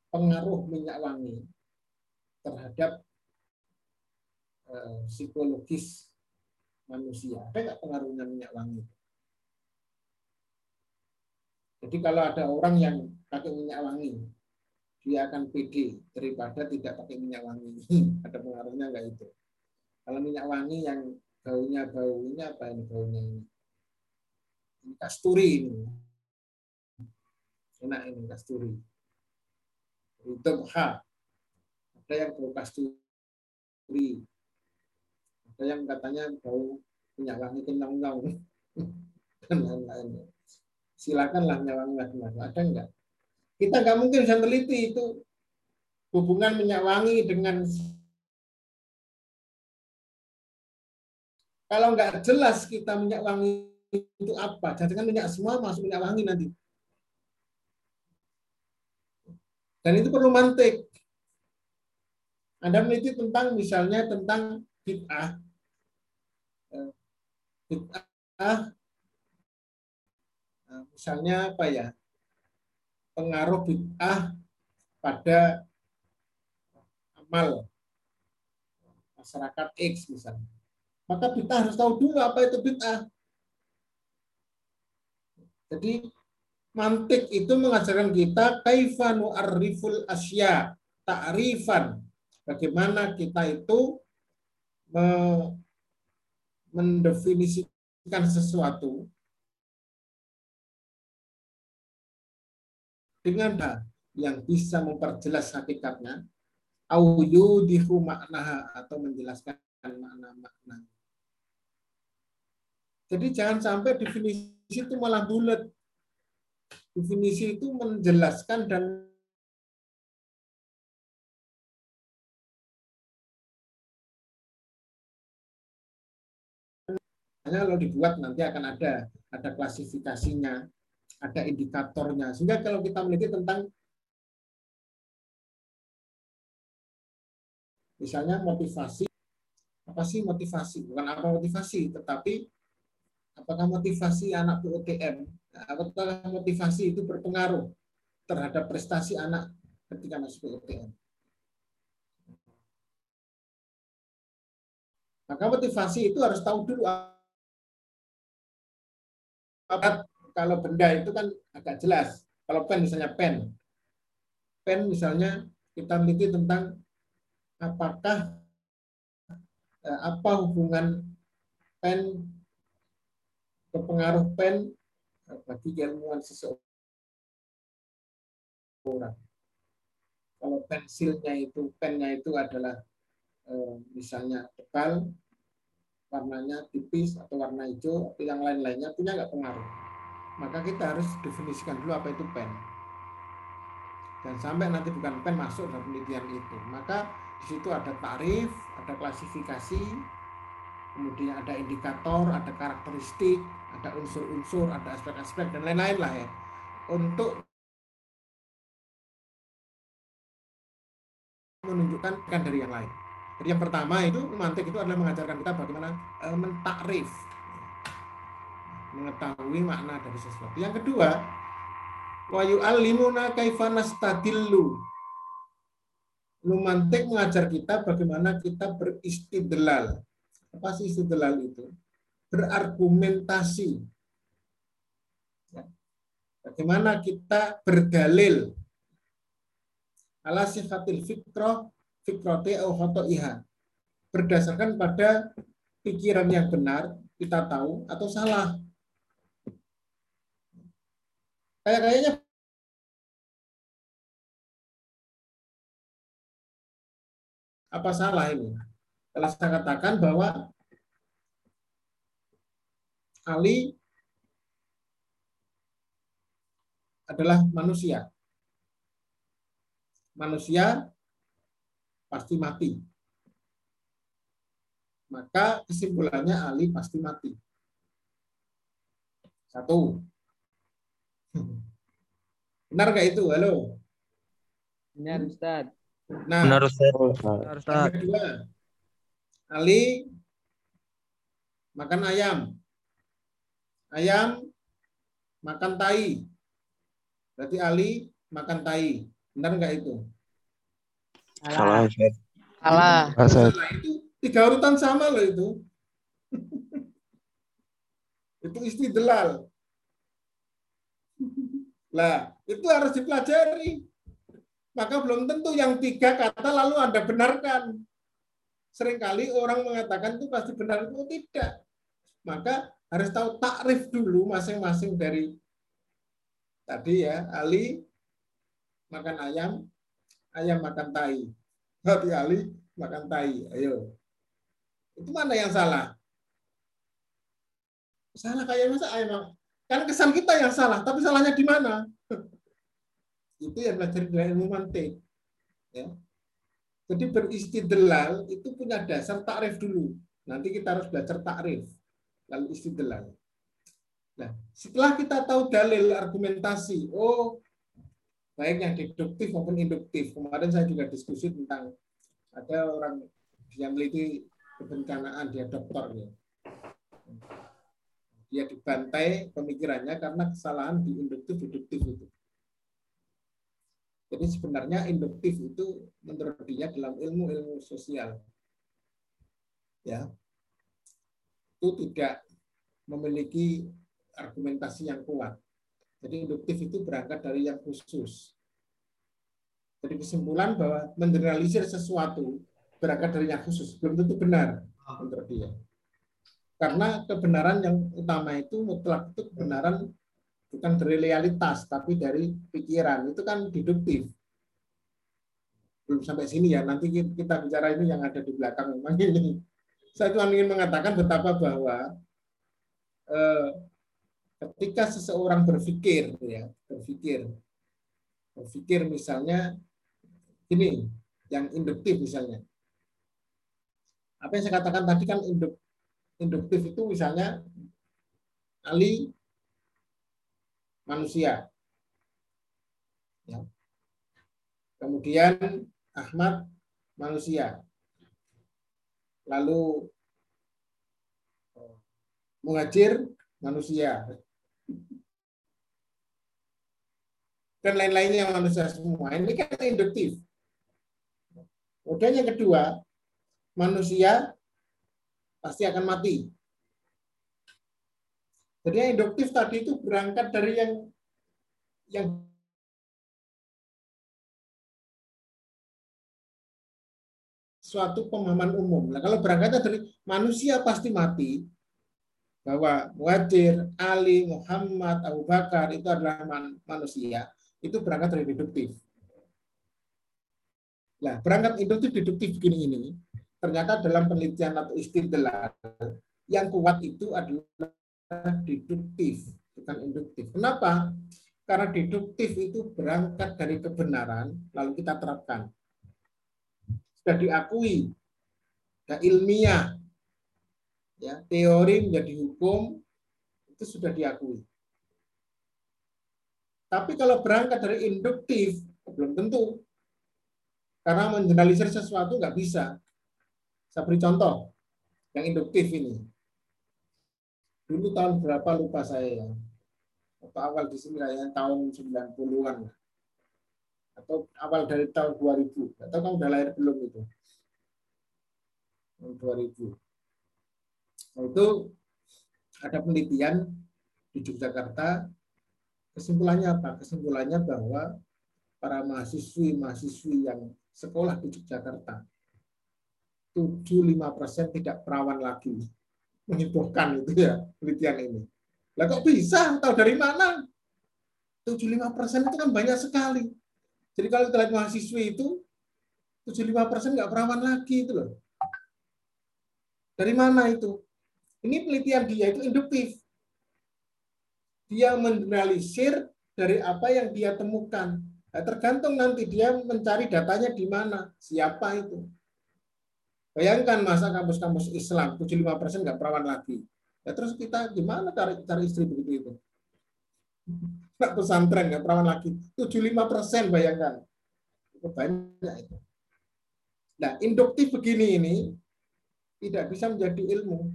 pengaruh minyak wangi terhadap eh, psikologis manusia. Ada nggak pengaruhnya minyak wangi? Jadi kalau ada orang yang pakai minyak wangi, dia akan pede daripada tidak pakai minyak wangi. ada pengaruhnya nggak itu? Kalau minyak wangi yang baunya baunya apa ini baunya ini? Ini kasturi ini. Enak ini kasturi. Itu ha. Ada yang bau kasturi yang katanya bau minyak wangi kenyang-nyang dan lain-lain. Silakanlah lagi Ada enggak? Kita nggak mungkin bisa teliti itu hubungan minyak wangi dengan kalau nggak jelas kita minyak wangi itu apa, jangan minyak semua masuk minyak wangi nanti. Dan itu perlu mantik. Anda meneliti tentang misalnya tentang bid'ah, bid'ah nah, misalnya apa ya pengaruh bid'ah pada amal masyarakat X misalnya. Maka bid'ah harus tahu dulu apa itu bid'ah. Jadi mantik itu mengajarkan kita kaifanu ariful asya ta'rifan. Bagaimana kita itu mendefinisikan sesuatu dengan yang bisa memperjelas hakikatnya au maknaha atau menjelaskan makna-makna. Jadi jangan sampai definisi itu malah bulat. Definisi itu menjelaskan dan kalau dibuat nanti akan ada ada klasifikasinya, ada indikatornya. Sehingga kalau kita meneliti tentang misalnya motivasi, apa sih motivasi? Bukan apa motivasi, tetapi apakah motivasi anak PUTM, apakah motivasi itu berpengaruh terhadap prestasi anak ketika masuk PUTM. Maka motivasi itu harus tahu dulu kalau benda itu kan agak jelas. Kalau pen misalnya pen. Pen misalnya kita meneliti tentang apakah eh, apa hubungan pen kepengaruh pen bagi keilmuan seseorang. Kalau pensilnya itu, pennya itu adalah eh, misalnya tebal, warnanya tipis atau warna hijau atau yang lain-lainnya punya nggak pengaruh. Maka kita harus definisikan dulu apa itu pen. Dan sampai nanti bukan pen masuk dalam penelitian itu. Maka di situ ada tarif, ada klasifikasi, kemudian ada indikator, ada karakteristik, ada unsur-unsur, ada aspek-aspek dan lain-lain lah ya. Untuk menunjukkan kan dari yang lain. Jadi yang pertama itu mantik itu adalah mengajarkan kita bagaimana e, mentakrif, mengetahui makna dari sesuatu. Yang kedua, wa yu'allimuna kaifa nastadillu. Lumantik mengajar kita bagaimana kita beristidlal. Apa sih istidlal itu? Berargumentasi. Bagaimana kita berdalil ala sifatil fikrah fikrote au iha berdasarkan pada pikiran yang benar kita tahu atau salah. Kayak kayaknya apa salah ini? Kalau saya katakan bahwa Ali adalah manusia. Manusia pasti mati. Maka kesimpulannya Ali pasti mati. Satu. Benar nggak itu? Halo. Benar, Ustaz. Nah, Benar Ustaz. Benar, Ustaz. yang kedua, Ali makan ayam. Ayam makan tai. Berarti Ali makan tai. Benar nggak itu? Salah. Salah. Salah itu tiga urutan sama loh itu. itu istidlal. Lah, itu harus dipelajari. Maka belum tentu yang tiga kata lalu Anda benarkan. Seringkali orang mengatakan itu pasti benar itu tidak. Maka harus tahu takrif dulu masing-masing dari tadi ya, Ali makan ayam, ayam makan tai. Hati Ali makan tai. Ayo. Itu mana yang salah? Salah kayak masa ayam. Kan kesan kita yang salah, tapi salahnya di mana? itu yang belajar dari ilmu mantik. Ya. Jadi beristidlal itu punya dasar takrif dulu. Nanti kita harus belajar takrif, lalu istidlal. Nah, setelah kita tahu dalil argumentasi, oh baik yang deduktif maupun induktif. Kemarin saya juga diskusi tentang ada orang yang meliti kebencanaan dia dokter ya. Dia dibantai pemikirannya karena kesalahan di induktif deduktif itu. Jadi sebenarnya induktif itu menurut dia dalam ilmu-ilmu sosial ya itu tidak memiliki argumentasi yang kuat. Jadi induktif itu berangkat dari yang khusus. Jadi kesimpulan bahwa mengeneralisir sesuatu berangkat dari yang khusus belum tentu benar menurut dia. Karena kebenaran yang utama itu mutlak itu kebenaran bukan dari realitas tapi dari pikiran. Itu kan deduktif. Belum sampai sini ya. Nanti kita bicara ini yang ada di belakang memang ini. Saya cuma ingin mengatakan betapa bahwa eh, ketika seseorang berpikir ya berpikir berpikir misalnya ini yang induktif misalnya. Apa yang saya katakan tadi kan induk, induktif itu misalnya Ali manusia. Ya. kemudian Ahmad manusia. Lalu Muhajir manusia dan lain-lainnya manusia semua. Ini kan induktif. Kemudian yang kedua, manusia pasti akan mati. Jadi yang induktif tadi itu berangkat dari yang yang suatu pemahaman umum. Nah, kalau berangkatnya dari manusia pasti mati, bahwa Muhajir, Ali, Muhammad, Abu Bakar itu adalah manusia, itu berangkat dari deduktif. Nah, berangkat induktif deduktif begini ini, ternyata dalam penelitian atau istidlal yang kuat itu adalah deduktif, bukan induktif. Kenapa? Karena deduktif itu berangkat dari kebenaran, lalu kita terapkan. Sudah diakui, sudah ilmiah, ya teori menjadi hukum itu sudah diakui. Tapi kalau berangkat dari induktif, belum tentu. Karena menjelaskan sesuatu nggak bisa. Saya beri contoh yang induktif ini. Dulu tahun berapa lupa saya ya. Atau awal di sini kayaknya tahun 90-an. Atau awal dari tahun 2000. Atau kamu udah lahir belum itu? Tahun 2000. Nah, itu ada penelitian di Yogyakarta Kesimpulannya apa? Kesimpulannya bahwa para mahasiswi-mahasiswi yang sekolah di Yogyakarta 75% tidak perawan lagi. Menghebohkan itu ya penelitian ini. Lah kok bisa? Tahu dari mana? 75% itu kan banyak sekali. Jadi kalau kita mahasiswi itu 75% nggak perawan lagi itu loh. Dari mana itu? Ini penelitian dia itu induktif dia mengeneralisir dari apa yang dia temukan. Nah, tergantung nanti dia mencari datanya di mana, siapa itu. Bayangkan masa kampus-kampus Islam 75% nggak perawan lagi. Ya, terus kita gimana cari cari istri begitu itu? Nggak pesantren nggak perawan lagi. 75% bayangkan. Itu banyak itu. Nah, induktif begini ini tidak bisa menjadi ilmu.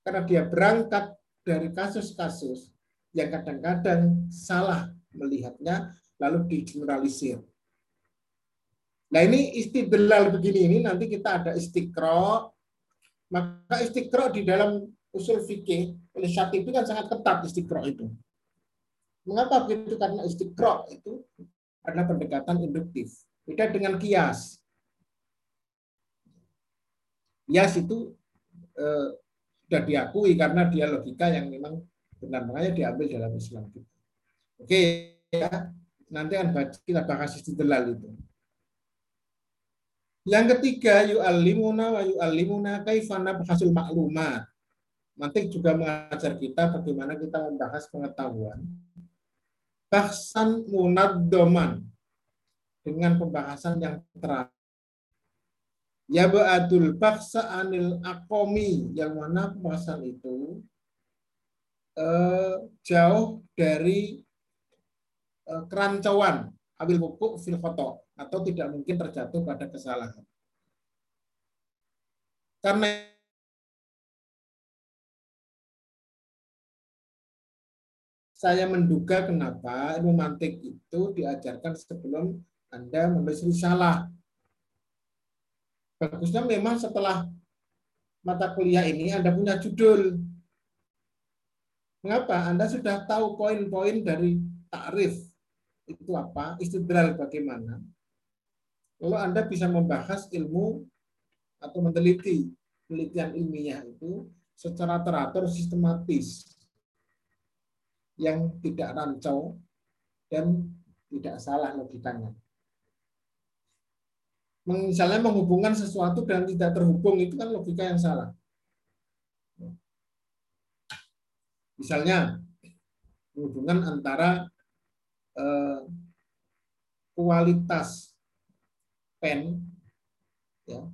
Karena dia berangkat dari kasus-kasus yang kadang-kadang salah melihatnya lalu digeneralisir. Nah ini istidlal begini ini nanti kita ada istiqro. Maka istiqro di dalam usul fikih oleh itu kan sangat ketat istiqro itu. Mengapa begitu? Karena istiqro itu adalah pendekatan induktif. Beda dengan kias. Kias itu eh, sudah diakui karena dia logika yang memang benar makanya diambil dalam Islam. Oke ya, nanti akan kita bahas istidlal itu. Yang ketiga yu'allimuna wa yu'allimuna kaifana hasil maklumat. Nanti juga mengajar kita bagaimana kita membahas pengetahuan. Bahsan munaddoman dengan pembahasan yang terakhir. Ya ba'adul baksa anil akomi yang mana pembahasan itu eh, jauh dari eh, kerancuan ambil pupuk fil foto atau tidak mungkin terjatuh pada kesalahan. Karena saya menduga kenapa ilmu mantik itu diajarkan sebelum Anda menulis risalah. Bagusnya memang setelah mata kuliah ini Anda punya judul Mengapa? Anda sudah tahu poin-poin dari takrif itu apa, istidlal bagaimana. Lalu Anda bisa membahas ilmu atau meneliti penelitian ilmiah itu secara teratur sistematis yang tidak rancau dan tidak salah logikanya. Misalnya menghubungkan sesuatu dan tidak terhubung itu kan logika yang salah. Misalnya, hubungan antara eh, kualitas pen ya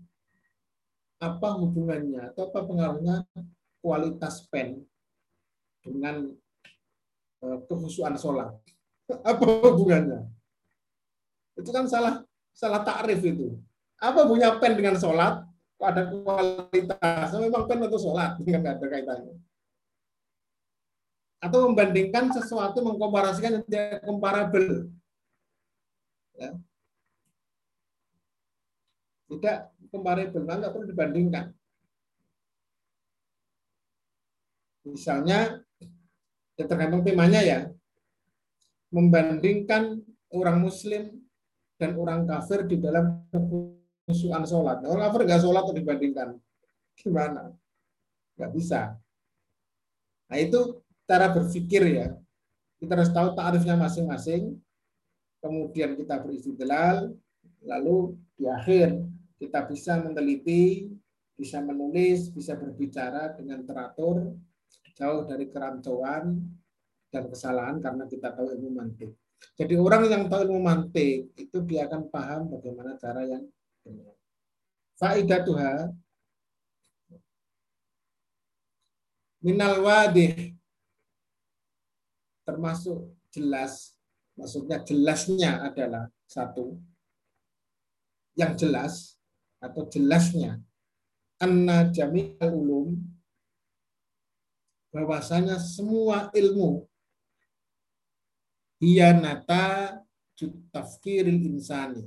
apa hubungannya atau apa pengaruhnya kualitas pen dengan eh, kehusuan sholat? Apa hubungannya? Itu kan salah salah takrif itu. Apa punya pen dengan sholat? Ada kualitas? Memang pen atau sholat? Nggak ada kaitannya atau membandingkan sesuatu mengkomparasikan yang tidak komparabel. Ya. tidak comparable nggak perlu dibandingkan. Misalnya ya tergantung temanya ya. Membandingkan orang muslim dan orang kafir di dalam kehusuan sholat. Orang kafir nggak sholat atau dibandingkan. Gimana? Nggak bisa. Nah itu cara berpikir ya kita harus tahu tarifnya masing-masing kemudian kita beristidlal, lalu di akhir kita bisa meneliti, bisa menulis, bisa berbicara dengan teratur, jauh dari kerancuan dan kesalahan karena kita tahu ilmu mantik. Jadi orang yang tahu ilmu mantik itu dia akan paham bagaimana cara yang benar. Faidah Tuhan minal wadih termasuk jelas Maksudnya jelasnya adalah satu yang jelas atau jelasnya anna jami'al ulum bahwasanya semua ilmu hiyanata tafkiril insani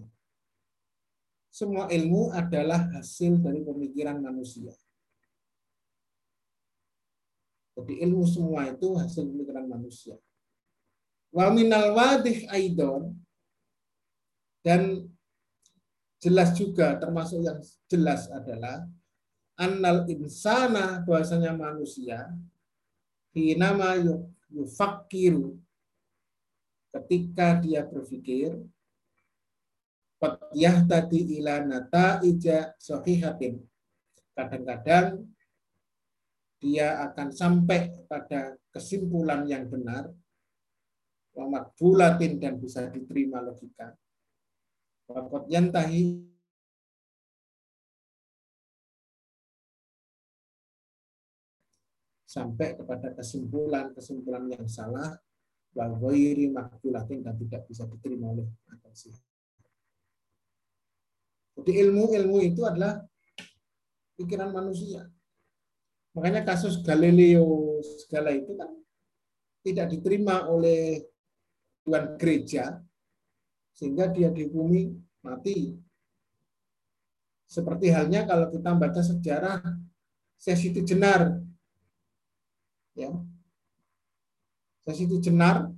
semua ilmu adalah hasil dari pemikiran manusia. Jadi ilmu semua itu hasil pemikiran manusia. Wa minal wadih aidon dan jelas juga termasuk yang jelas adalah annal insana bahwasanya manusia hinama yufakiru ketika dia berpikir Fatiyah tadi ila ija sohihatin. Kadang-kadang dia akan sampai pada kesimpulan yang benar wa bulatin dan bisa diterima logika. Wakot yantahi sampai kepada kesimpulan-kesimpulan yang salah wa ghairi makbulatin dan tidak bisa diterima oleh akal sehat. Jadi ilmu-ilmu itu adalah pikiran manusia. Makanya kasus Galileo segala itu kan tidak diterima oleh tuan gereja sehingga dia dihukumi mati. Seperti halnya kalau kita baca sejarah Sesiti Jenar. Ya. Sesiti Jenar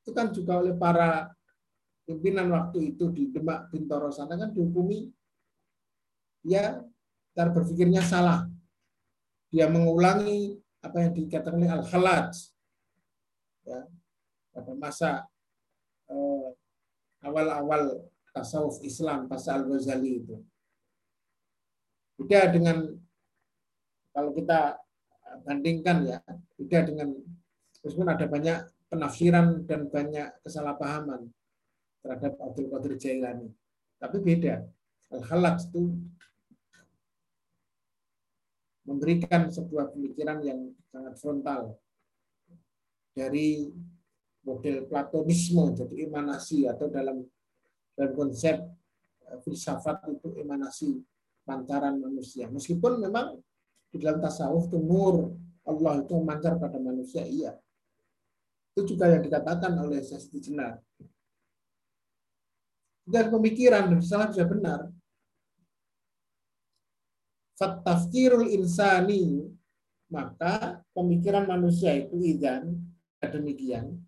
itu kan juga oleh para pimpinan waktu itu di Demak Bintoro sana kan dihukumi ya cara berpikirnya salah. Dia mengulangi apa yang dikatakan oleh Al-Khalaj. Ya, pada masa eh, awal-awal tasawuf Islam pasal Al-Ghazali itu. Beda dengan kalau kita bandingkan ya, beda dengan meskipun ada banyak penafsiran dan banyak kesalahpahaman terhadap Abdul Qadir Jailani. Tapi beda. Al-Khalaj itu memberikan sebuah pemikiran yang sangat frontal dari model platonisme jadi emanasi atau dalam dalam konsep eh, filsafat itu emanasi pancaran manusia. Meskipun memang di dalam tasawuf itu nur Allah itu memancar pada manusia iya. Itu juga yang dikatakan oleh Sesti Jenar. Dan pemikiran dan salah bisa benar. Fatafkirul insani maka pemikiran manusia itu idan demikian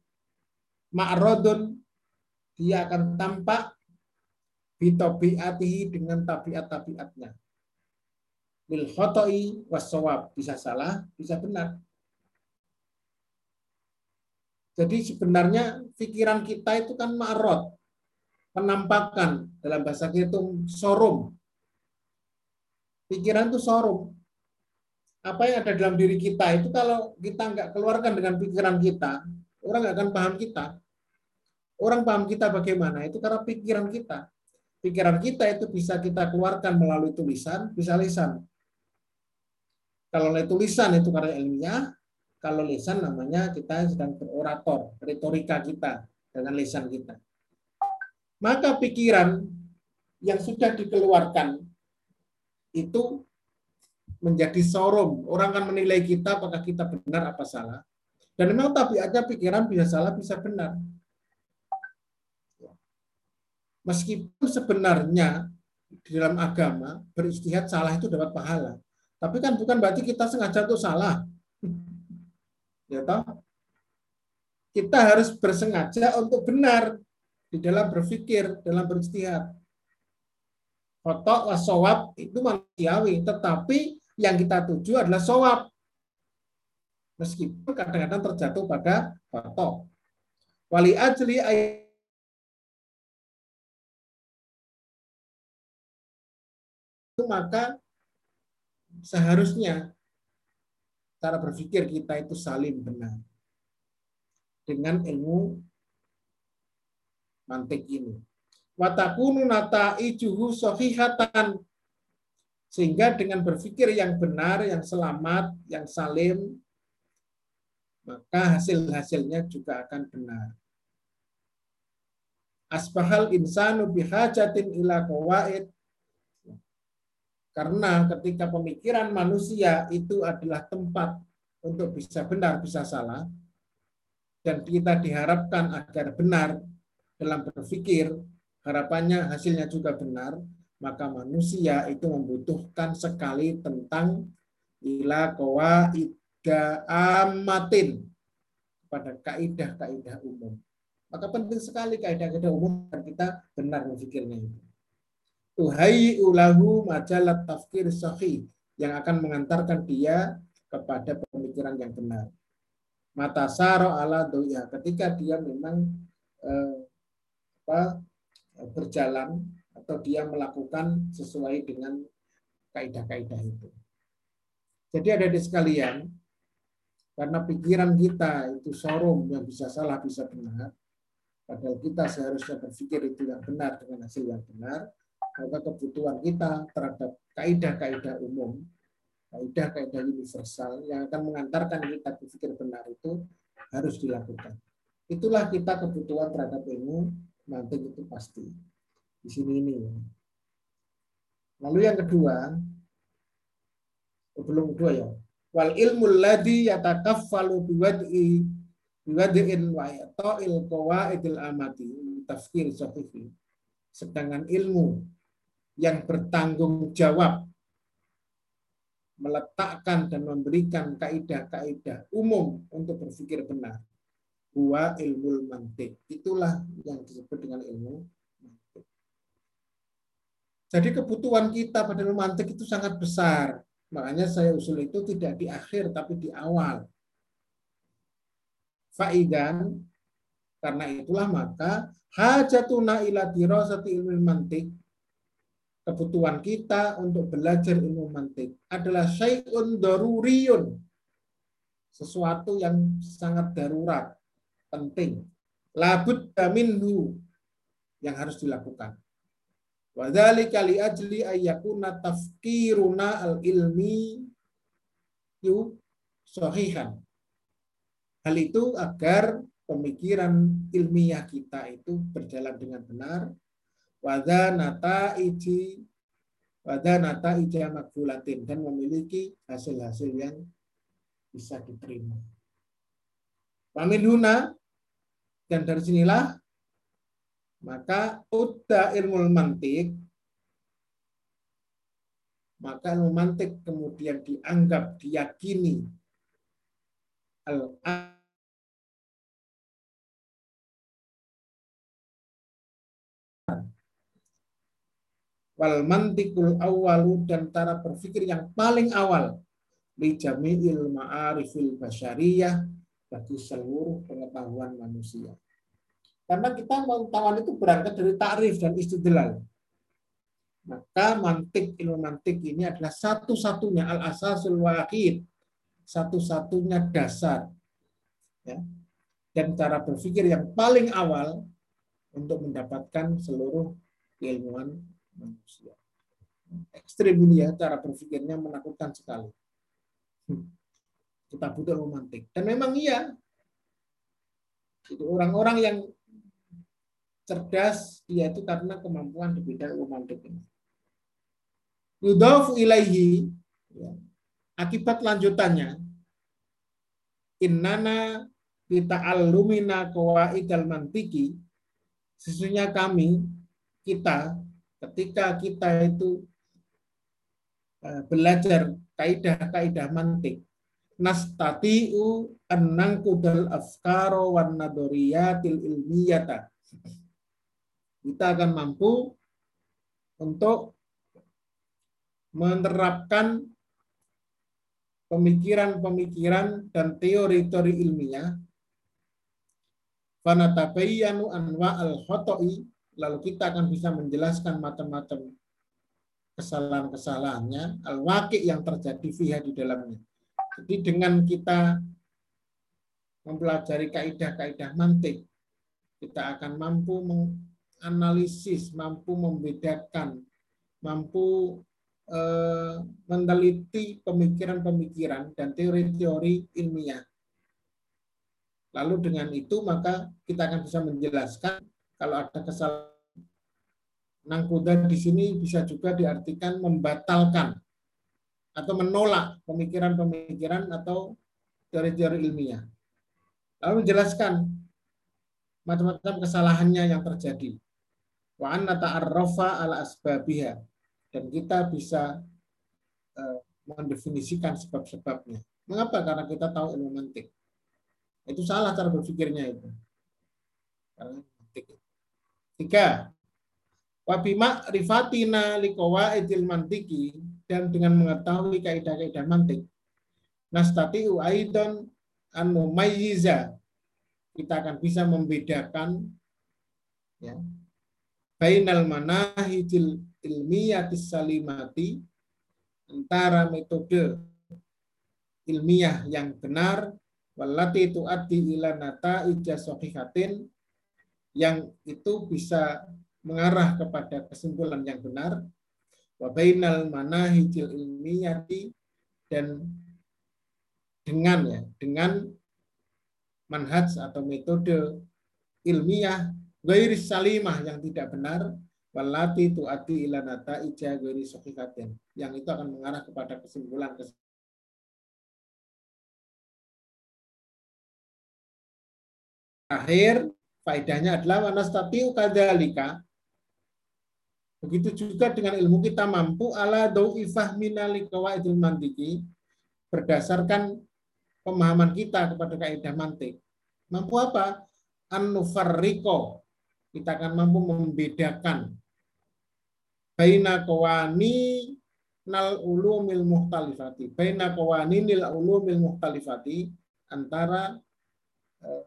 ma'rodun dia akan tampak bitobiatihi dengan tabiat-tabiatnya. Bil khotoi wasawab. Bisa salah, bisa benar. Jadi sebenarnya pikiran kita itu kan ma'rod. Penampakan. Dalam bahasa kita itu sorum. Pikiran itu sorum. Apa yang ada dalam diri kita itu kalau kita nggak keluarkan dengan pikiran kita, Orang akan paham kita. Orang paham kita bagaimana? Itu karena pikiran kita. Pikiran kita itu bisa kita keluarkan melalui tulisan, bisa lisan. Kalau tulisan itu karya ilmiah, kalau lisan namanya kita sedang berorator, retorika kita dengan lisan kita. Maka pikiran yang sudah dikeluarkan itu menjadi sorum. Orang akan menilai kita apakah kita benar apa salah. Dan memang tabiatnya pikiran bisa salah, bisa benar. Meskipun sebenarnya di dalam agama beristihad salah itu dapat pahala. Tapi kan bukan berarti kita sengaja untuk salah. Ya toh? Kita harus bersengaja untuk benar di dalam berpikir, dalam beristihad. Foto wasowab itu manusiawi, tetapi yang kita tuju adalah sowab. Meskipun kadang-kadang terjatuh pada foto. Wali ajli maka seharusnya cara berpikir kita itu saling benar dengan ilmu mantik ini. Watakunu ijuhu sohihatan sehingga dengan berpikir yang benar, yang selamat, yang salim, maka hasil-hasilnya juga akan benar. Asbahal insanu bihajatin ila qawaid karena ketika pemikiran manusia itu adalah tempat untuk bisa benar, bisa salah, dan kita diharapkan agar benar dalam berpikir, harapannya hasilnya juga benar, maka manusia itu membutuhkan sekali tentang ila ida amatin pada kaidah-kaidah umum. Maka penting sekali kaidah-kaidah umum dan kita benar berpikirnya itu tuhai ulahu majalat tafkir sahih yang akan mengantarkan dia kepada pemikiran yang benar. Mata saro ala doya ketika dia memang eh, apa, berjalan atau dia melakukan sesuai dengan kaidah-kaidah itu. Jadi ada di sekalian, karena pikiran kita itu sorum yang bisa salah bisa benar, padahal kita seharusnya berpikir itu yang benar dengan hasil yang benar, maka kebutuhan kita terhadap kaidah-kaidah umum, kaidah-kaidah universal yang akan mengantarkan kita berpikir benar itu harus dilakukan. Itulah kita kebutuhan terhadap ilmu mantik itu pasti. Di sini ini. Lalu yang kedua, oh, belum kedua ya. Wal ilmu ladhi yatakaffalu biwad'i biwad'in wa ta'il qawaidil amati tafkir sahihi. Sedangkan ilmu yang bertanggung jawab meletakkan dan memberikan kaidah-kaidah umum untuk berpikir benar. Huwa ilmu mantik. Itulah yang disebut dengan ilmu mantik. Jadi kebutuhan kita pada ilmu mantik itu sangat besar. Makanya saya usul itu tidak di akhir tapi di awal. Faidan karena itulah maka hajatuna ila dirasati ilmu mantik kebutuhan kita untuk belajar ilmu mantik adalah syai'un daruriyun. Sesuatu yang sangat darurat, penting. Labud minhu yang harus dilakukan. Wadhalika li ajli ayyakuna tafkiruna al-ilmi yu sahihan. Hal itu agar pemikiran ilmiah kita itu berjalan dengan benar wada nata iji wada nata ija makbulatin dan memiliki hasil-hasil yang bisa diterima. Pamilhuna dan dari sinilah maka udah ilmu mantik maka ilmu mantik kemudian dianggap diyakini al wal mantikul awalu dan cara berpikir yang paling awal li jami'il ma'arifil basyariyah bagi seluruh pengetahuan manusia. Karena kita pengetahuan itu berangkat dari takrif dan istidlal. Maka mantik ilmu mantik ini adalah satu-satunya al-asasul wahid, satu-satunya dasar. Ya. dan cara berpikir yang paling awal untuk mendapatkan seluruh keilmuan manusia. Ekstrim ini ya, cara berpikirnya menakutkan sekali. Kita butuh romantik. Dan memang iya, itu orang-orang yang cerdas, dia itu karena kemampuan di bidang romantik ini. Yudafu ilaihi, ya, akibat lanjutannya, innana kita alumina kawaidal mantiki, sesungguhnya kami, kita, ketika kita itu eh, belajar kaidah-kaidah mantik, nastatiu annang kudal afkaro wan nadoriyatil ilmiyata. Kita akan mampu untuk menerapkan pemikiran-pemikiran dan teori-teori ilmiah. Fanatabayyanu anwa al-khoto'i lalu kita akan bisa menjelaskan macam-macam kesalahan-kesalahannya al-waqi yang terjadi fiha di dalamnya. Jadi dengan kita mempelajari kaidah-kaidah mantik, kita akan mampu menganalisis, mampu membedakan, mampu eh, meneliti pemikiran-pemikiran dan teori-teori ilmiah. Lalu dengan itu maka kita akan bisa menjelaskan kalau ada kesalahan. Nangkuda di sini bisa juga diartikan membatalkan atau menolak pemikiran-pemikiran atau teori-teori ilmiah. Lalu menjelaskan macam-macam kesalahannya yang terjadi. Wa anna ta'arrafa ala asbabiha dan kita bisa uh, mendefinisikan sebab-sebabnya. Mengapa? Karena kita tahu ilmu mantik. Itu salah cara berpikirnya itu. Karena mantik. Tiga, wabima rifatina likowa idil mantiki dan dengan mengetahui kaidah-kaidah mantik nastatiu aidon anu mayyiza kita akan bisa membedakan ya bainal manahijil ilmiyatis salimati antara metode ilmiah yang benar walati tuaddi ila nata ijasohihatin yang itu bisa mengarah kepada kesimpulan yang benar. Wa bainal manahijil ilmiyati dan dengan ya dengan manhaj atau metode ilmiah gairi salimah yang tidak benar walati tuati ila ija gairi sahikatin yang itu akan mengarah kepada kesimpulan akhir faedahnya adalah wanastatiu kadzalika Begitu juga dengan ilmu kita mampu ala dau'ifah minali kawaidil mantiki berdasarkan pemahaman kita kepada kaidah mantik. Mampu apa? Anufarriko. Kita akan mampu membedakan baina kawani nal ulumil muhtalifati. Baina kawani nil ulumil muhtalifati antara eh,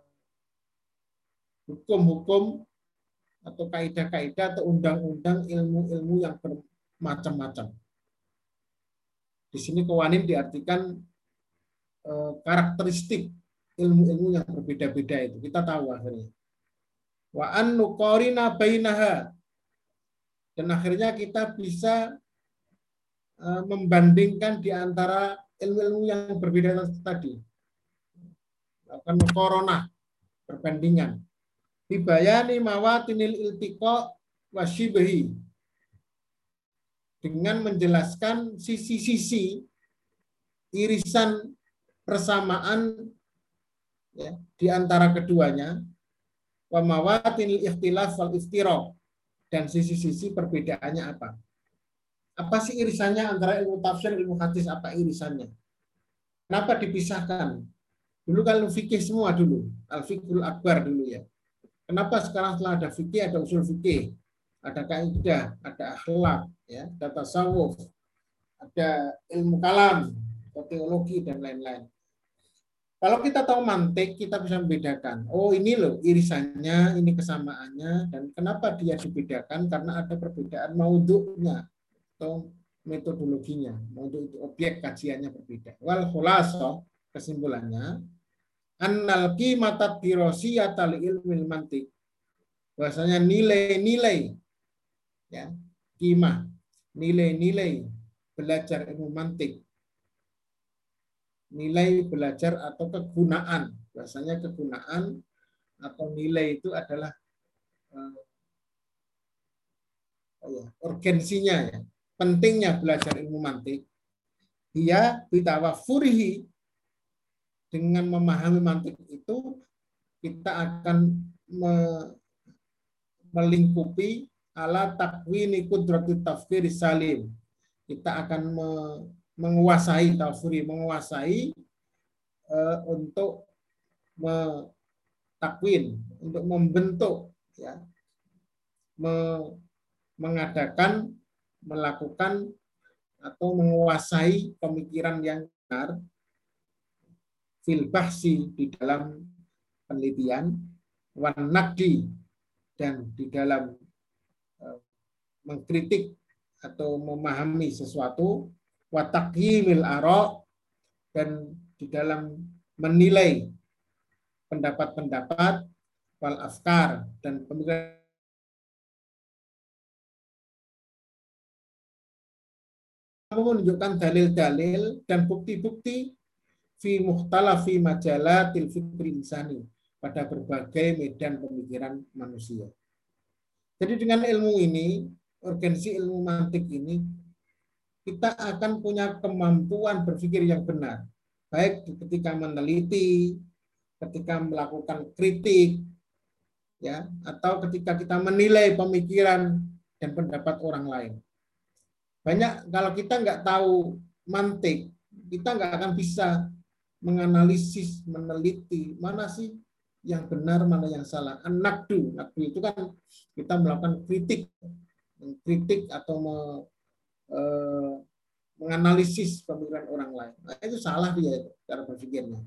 hukum-hukum atau kaidah-kaidah atau undang-undang ilmu-ilmu yang bermacam-macam. Di sini kewanin diartikan e, karakteristik ilmu-ilmu yang berbeda-beda itu. Kita tahu akhirnya. Wa an nuqarina bainaha. Dan akhirnya kita bisa e, membandingkan di antara ilmu-ilmu yang berbeda tadi. Akan corona perbandingan bibayani mawatinil iltiqa wasyibahi dengan menjelaskan sisi-sisi irisan persamaan ya, di antara keduanya ikhtilaf wal dan sisi-sisi perbedaannya apa. Apa sih irisannya antara ilmu tafsir ilmu hadis apa irisannya? Kenapa dipisahkan? Dulu kalau fikih semua dulu, al-fiqhul akbar dulu ya. Kenapa sekarang setelah ada fikih ada usul fikih, ada kaidah, ada akhlak, ya, ada tasawuf, ada ilmu kalam, teologi dan lain-lain. Kalau kita tahu mantik, kita bisa membedakan. Oh ini loh irisannya, ini kesamaannya, dan kenapa dia dibedakan? Karena ada perbedaan maudhu'nya atau metodologinya. Maudhu itu objek kajiannya berbeda. Wal khulasoh, kesimpulannya, annal qimata dirasiyata li ilmil mantik. Bahasanya nilai-nilai ya, qimah, nilai-nilai belajar ilmu mantik. Nilai belajar atau kegunaan. Bahasanya kegunaan atau nilai itu adalah uh, ya, urgensinya ya, pentingnya belajar ilmu mantik. Dia bitawafurihi dengan memahami mantik itu kita akan me, melingkupi ala takwini kudrati tafkir salim. Kita akan menguasai tafsiri, menguasai uh, untuk takwin, untuk membentuk ya, me, mengadakan, melakukan atau menguasai pemikiran yang benar fil di dalam penelitian wan dan di dalam uh, mengkritik atau memahami sesuatu watakimil arok dan di dalam menilai pendapat-pendapat wal afkar dan pemikiran menunjukkan dalil-dalil dan bukti-bukti fi muhtalafi majalatil fikri insani pada berbagai medan pemikiran manusia. Jadi dengan ilmu ini, urgensi ilmu mantik ini, kita akan punya kemampuan berpikir yang benar. Baik ketika meneliti, ketika melakukan kritik, ya, atau ketika kita menilai pemikiran dan pendapat orang lain. Banyak kalau kita nggak tahu mantik, kita nggak akan bisa menganalisis, meneliti mana sih yang benar, mana yang salah. Nakdu, nakdu itu kan kita melakukan kritik, kritik atau eh, menganalisis pemikiran orang lain. Nah, itu salah dia cara berpikirnya.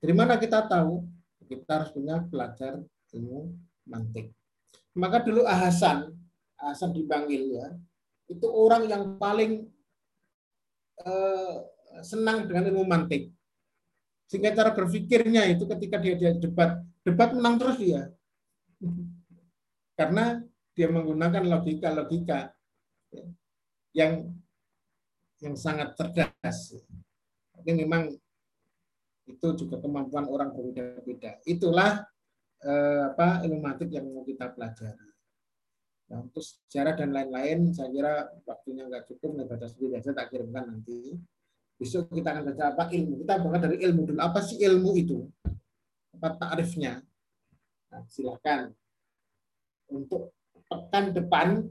Dari mana kita tahu? Kita harus punya pelajar ilmu mantik. Maka dulu Ahasan, Ahasan dipanggil ya, itu orang yang paling eh, senang dengan ilmu mantik. Sehingga cara berpikirnya itu ketika dia, dia debat, debat menang terus dia. Karena dia menggunakan logika-logika yang yang sangat cerdas. Tapi memang itu juga kemampuan orang berbeda-beda. Itulah eh, apa ilmu matik yang mau kita pelajari. Nah, untuk sejarah dan lain-lain, saya kira waktunya nggak cukup, nggak baca sendiri saya tak kirimkan nanti. Besok kita akan baca apa ilmu. Kita bahas dari ilmu dulu. Apa sih ilmu itu? Apa tarifnya? Nah, silakan untuk pekan depan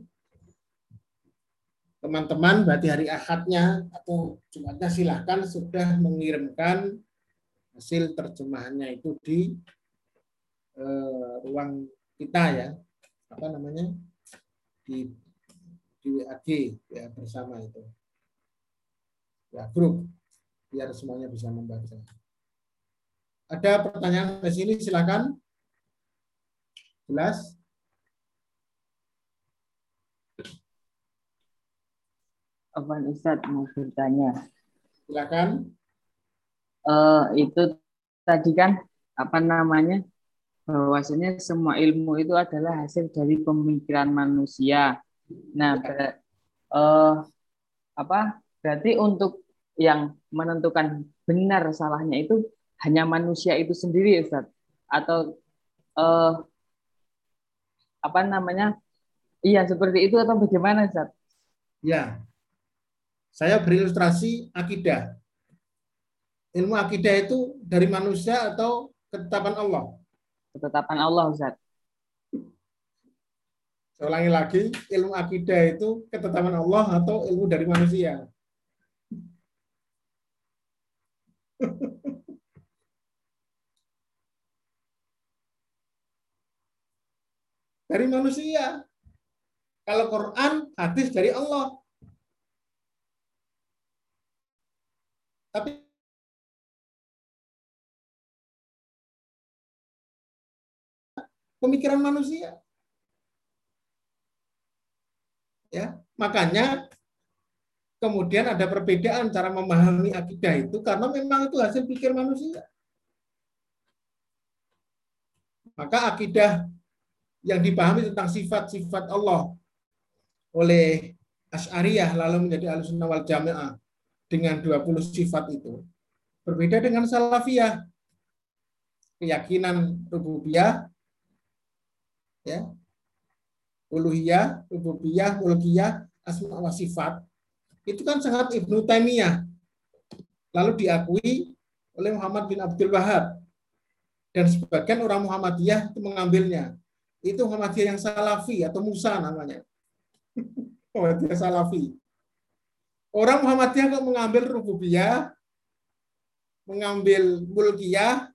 teman-teman berarti hari Ahadnya atau Jumatnya silahkan sudah mengirimkan hasil terjemahannya itu di eh, ruang kita ya apa namanya di di WAG ya bersama itu ya grup biar semuanya bisa membaca. Ada pertanyaan di sini silakan. Jelas? Apa Ustadz mau bertanya? Silakan. Uh, itu tadi kan apa namanya bahwasanya semua ilmu itu adalah hasil dari pemikiran manusia. Nah, ber, uh, apa Berarti untuk yang menentukan benar salahnya itu hanya manusia itu sendiri, Ustaz? Atau uh, apa namanya? Iya, seperti itu atau bagaimana, Ustaz? Ya. Saya berilustrasi akidah. Ilmu akidah itu dari manusia atau ketetapan Allah? Ketetapan Allah, Ustaz. Saya ulangi lagi, ilmu akidah itu ketetapan Allah atau ilmu dari manusia? dari manusia. Kalau Quran, hadis dari Allah. Tapi pemikiran manusia. Ya, makanya kemudian ada perbedaan cara memahami akidah itu karena memang itu hasil pikir manusia. Maka akidah yang dipahami tentang sifat-sifat Allah oleh Asy'ariyah lalu menjadi Ahlussunnah wal Jamaah dengan 20 sifat itu berbeda dengan Salafiyah. Keyakinan rububiyah ya. Uluhiyah, rububiyah, mulkiyah, asma wa sifat itu kan sangat Ibnu Taimiyah. Lalu diakui oleh Muhammad bin Abdul Wahab dan sebagian orang Muhammadiyah itu mengambilnya. Itu Muhammadiyah yang Salafi atau Musa namanya. Muhammadiyah Salafi. Orang Muhammadiyah kok mengambil rububiyah, mengambil mulkiyah,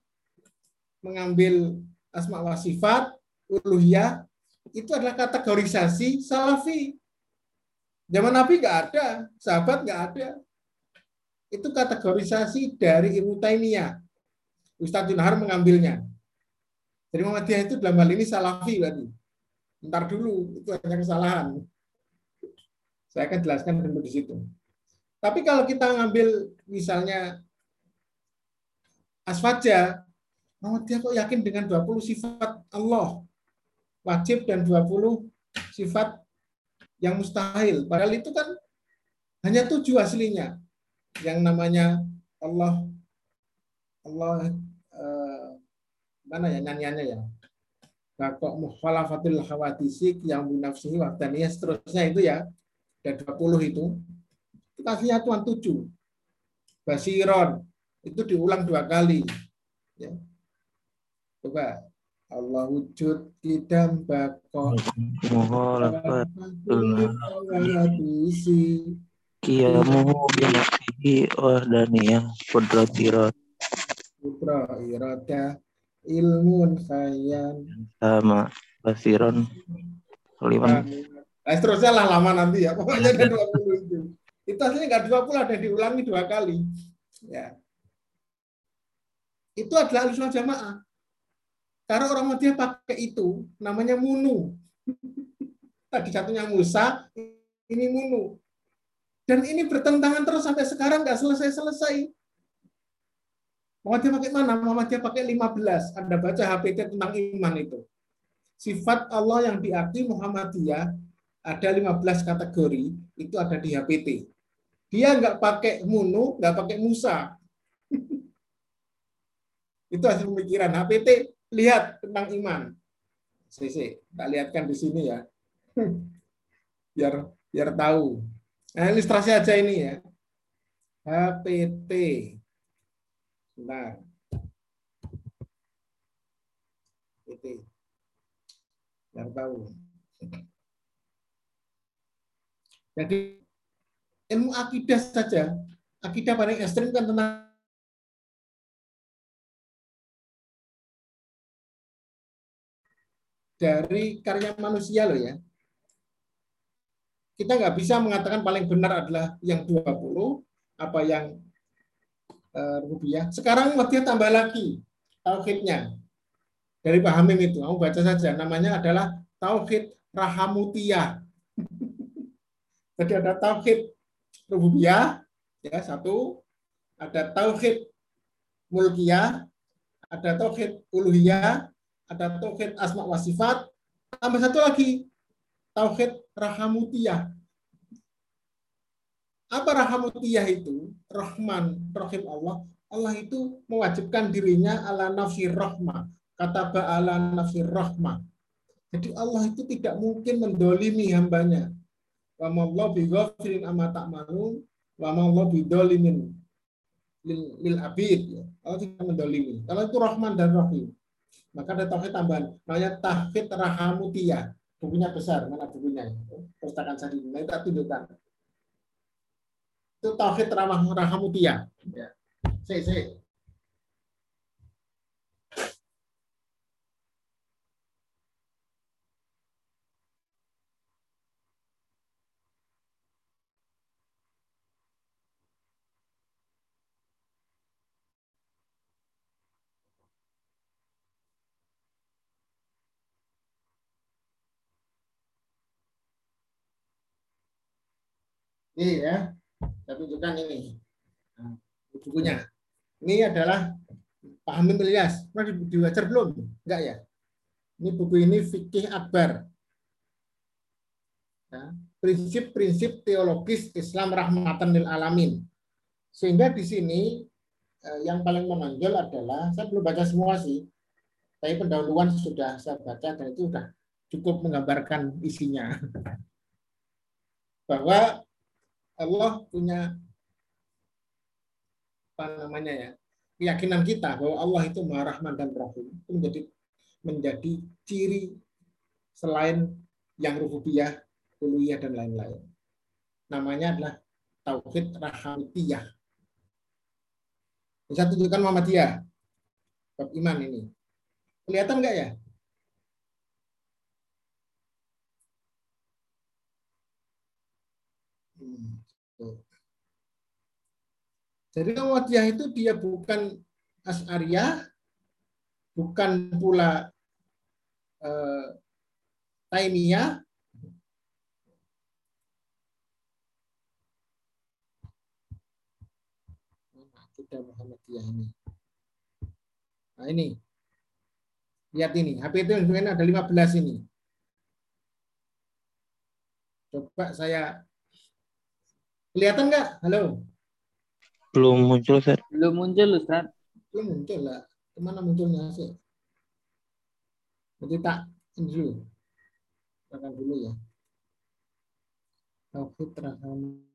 mengambil asma wa sifat, uluhiyah, itu adalah kategorisasi salafi. Zaman Nabi nggak ada, sahabat nggak ada. Itu kategorisasi dari Ibnu Taimiyah. Ustadz Junhar mengambilnya. Jadi Muhammadiyah itu dalam hal ini salafi berarti. Ntar dulu, itu hanya kesalahan. Saya akan jelaskan dulu di situ. Tapi kalau kita ngambil misalnya asfaja, Muhammadiyah kok yakin dengan 20 sifat Allah wajib dan 20 sifat yang mustahil. Padahal itu kan hanya tujuh aslinya. Yang namanya Allah Allah eh, mana ya nyanyiannya ya Bakok mukhalafatul hawadisik yang binafsihi waktaniyah seterusnya itu ya ada 20 itu itu aslinya tuan tujuh. Basiron itu diulang dua kali. Ya. Coba. Allah wujud kidam bako Kiamuhu binafsihi wahdaniyah kudratirat Putra irada ilmun khayan sama basiron liman Nah, seterusnya lah lama nanti ya. Pokoknya ada 20 itu. Aslinya nggak 20 ada diulangi dua kali. Ya. Itu adalah alusan jamaah. Karena orang Muhammadiyah pakai itu, namanya munu. Tadi satunya Musa, ini munu. Dan ini bertentangan terus sampai sekarang nggak selesai-selesai. Muhammadiyah pakai mana? Muhammadiyah pakai 15. Anda baca HPT tentang iman itu. Sifat Allah yang diakui Muhammadiyah ada 15 kategori, itu ada di HPT. Dia nggak pakai munu, nggak pakai Musa. itu hasil pemikiran HPT lihat tentang iman. CC, tak lihatkan di sini ya. Biar biar tahu. Nah, ilustrasi aja ini ya. HPT. Nah. HPT. Biar tahu. Jadi ilmu akidah saja, akidah paling ekstrim kan tentang dari karya manusia loh ya. Kita nggak bisa mengatakan paling benar adalah yang 20, apa yang uh, rupiah. Sekarang dia tambah lagi tauhidnya. Dari Pak Hamim itu, kamu baca saja. Namanya adalah Tauhid Rahamutiyah. Jadi ada Tauhid Rububiyah, ya satu. Ada Tauhid Mulkiyah, ada Tauhid Uluhiyah, ada tauhid asma wa sifat, tambah satu lagi tauhid rahamutiyah. Apa rahamutiyah itu? Rahman, rahim Allah. Allah itu mewajibkan dirinya ala nafsi rahmah. Kata ala nafsi rahmah. Jadi Allah itu tidak mungkin mendolimi hambanya. Wa Allah bi ghafirin amma ta'malun wa Allah bi dolimin lil, lil abid. Allah tidak mendolimi. Kalau itu Rahman dan Rahim. Maka ada tauhid tambahan, namanya tauhid rahamutiyah. Bukunya besar, mana bukunya? Pustakaan saya nah, itu tunjukkan. Itu tauhid rahamutiyah. Ya. Saya, saya. Ini ya, saya tunjukkan ini. Nah, bukunya. Ini adalah Pak Hamim Ilyas. Pernah dibaca belum? Enggak ya? Ini buku ini Fikih Akbar. Ya, Prinsip-prinsip teologis Islam rahmatan lil alamin. Sehingga di sini eh, yang paling menonjol adalah saya belum baca semua sih, tapi pendahuluan sudah saya baca dan itu sudah cukup menggambarkan isinya. Bahwa Allah punya apa namanya ya keyakinan kita bahwa Allah itu Maha Rahman dan Rahim itu menjadi menjadi ciri selain yang rububiyah, uluhiyah dan lain-lain. Namanya adalah tauhid rahamitiyah. Bisa tunjukkan Muhammadiyah bab iman ini. Kelihatan enggak ya? Hmm, Jadi Muhammadiyah itu dia bukan As'ariyah, bukan pula eh, Taimiyah, kita Muhammadiyah ini. Nah ini. Lihat ini. HP itu yang ada 15 ini. Coba saya kelihatan nggak? Halo. Belum muncul, Ustaz. Belum muncul Ustaz. Belum muncul lah. Ke mana munculnya sih? Jadi tak ini dulu. Tekan dulu ya. Tauhid rahman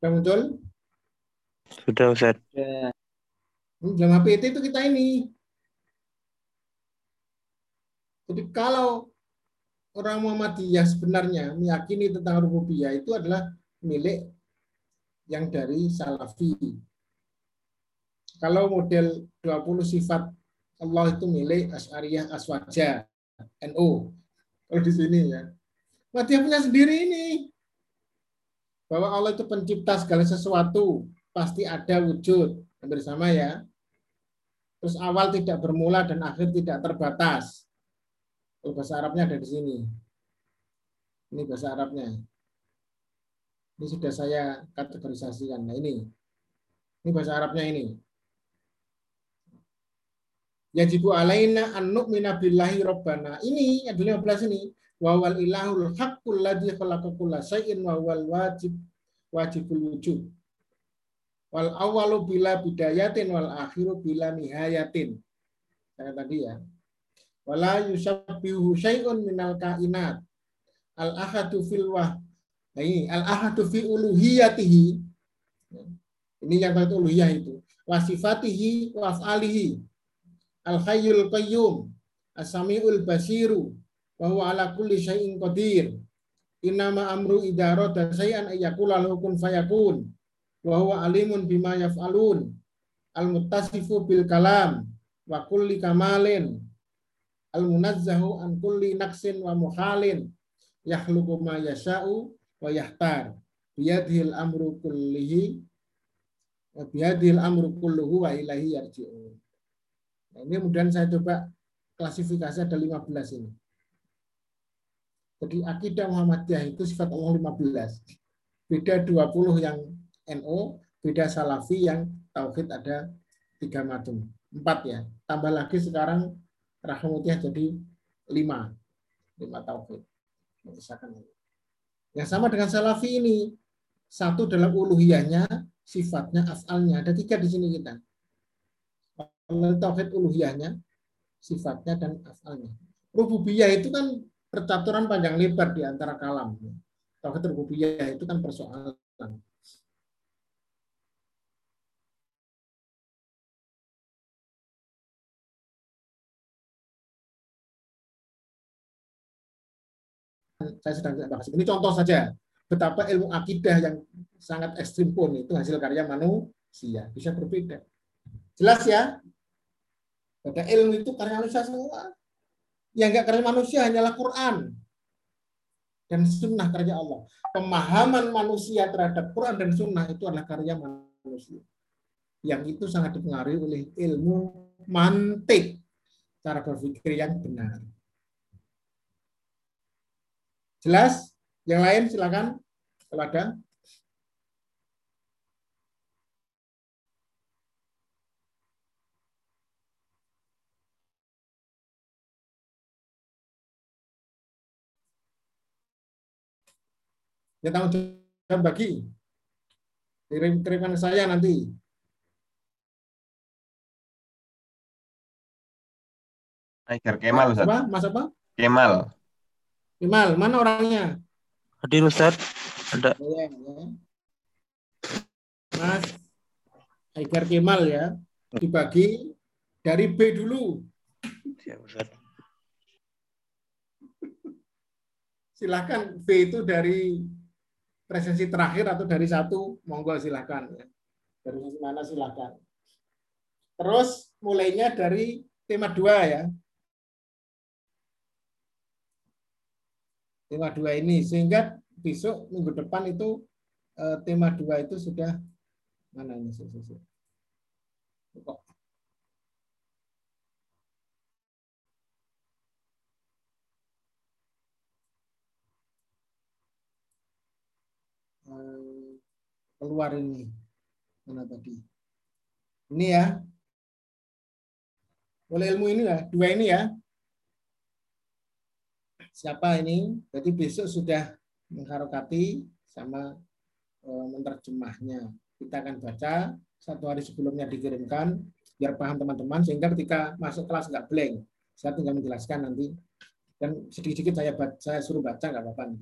Sudah muncul? Sudah, Ustaz. Ya. Hmm, Dalam HPT itu kita ini. Jadi kalau orang Muhammadiyah sebenarnya meyakini tentang rububiyah itu adalah milik yang dari Salafi. Kalau model 20 sifat Allah itu milik Asy'ariyah Aswaja, NU. Kalau di sini ya. Muhammadiyah punya sendiri ini. Bahwa Allah itu pencipta segala sesuatu, pasti ada wujud. Hampir sama ya. Terus awal tidak bermula dan akhir tidak terbatas. Kalau bahasa Arabnya ada di sini. Ini bahasa Arabnya. Ini sudah saya kategorisasikan. Nah ini. Ini bahasa Arabnya ini. Yajibu alaina an nu'mina billahi rabbana. Ini yang 15 ini. Wawal ilahul haqqul ladzi khalaqa kulla syai'in wa wal wajib wajibul wujud. Wal awalu bila bidayatin wal akhiru bila nihayatin. Saya tadi ya. Wala yusabbihu syai'un minal kainat. Al ahadu fil wah. Ini al ahadu fi uluhiyatihi. Ini yang itu uluhiyah itu. Wasifatihi wa af'alihi. Al hayyul qayyum. As-sami'ul basiru. Wa huwa ala kulli syai'in qadir. Innama amru idarata syai'an ayyakula hukum fayakun wa huwa alimun bima yaf'alun al muttasifu bil kalam wa kulli kamalin al munazzahu an kulli naqsin wa muhalin yakhluqu ma yasha'u wa yahtar. Biyadhil amru kullihi wa biyadhil amru kulluhu wa ilahi yarji'un. Nah, ini kemudian saya coba klasifikasi ada 15 ini. Jadi akidah Muhammadiyah itu sifat Allah 15 beda 20 yang NO, beda Salafi yang Tauhid ada tiga macam, empat ya. Tambah lagi sekarang Rahmutiyah jadi lima, lima Tauhid. Misalkan yang sama dengan Salafi ini, satu dalam uluhiyahnya, sifatnya, afalnya. Ada tiga di sini kita. Tauhid uluhiyahnya, sifatnya, dan afalnya. Rububiyah itu kan percaturan panjang lebar di antara kalam. Tauhid rububiyah itu kan persoalan saya sedang tidak bahas. Ini contoh saja betapa ilmu akidah yang sangat ekstrim pun itu hasil karya manusia bisa berbeda. Jelas ya? Pada ilmu itu karya manusia semua. Yang enggak karya manusia hanyalah Quran dan sunnah karya Allah. Pemahaman manusia terhadap Quran dan sunnah itu adalah karya manusia. Yang itu sangat dipengaruhi oleh ilmu mantik, cara berpikir yang benar. Jelas? Yang lain silakan kalau ada. Ya tanggung jawab bagi. Kirim kiriman saya nanti. Tiger Kemal Ustaz. Mas apa? Kemal. Imal, mana orangnya? Hadir Ustaz. Ada. Ya, ya. Mas Aigar Kemal ya. Dibagi dari B dulu. Siap Ustaz. Silahkan B itu dari presensi terakhir atau dari satu, monggo silahkan. ya. Dari mana silahkan. Terus mulainya dari tema dua ya. Tema dua ini sehingga besok minggu depan itu eh, tema dua itu sudah mana ini sih, sih, eh, keluar ini. Mana tadi? Ini ya. Boleh ilmu ini ya? Dua ini ya siapa ini? Jadi besok sudah mengharokati sama eh, menerjemahnya. Kita akan baca satu hari sebelumnya dikirimkan biar paham teman-teman sehingga ketika masuk kelas nggak blank. Saya tinggal menjelaskan nanti. Dan sedikit-sedikit saya saya suruh baca nggak apa-apa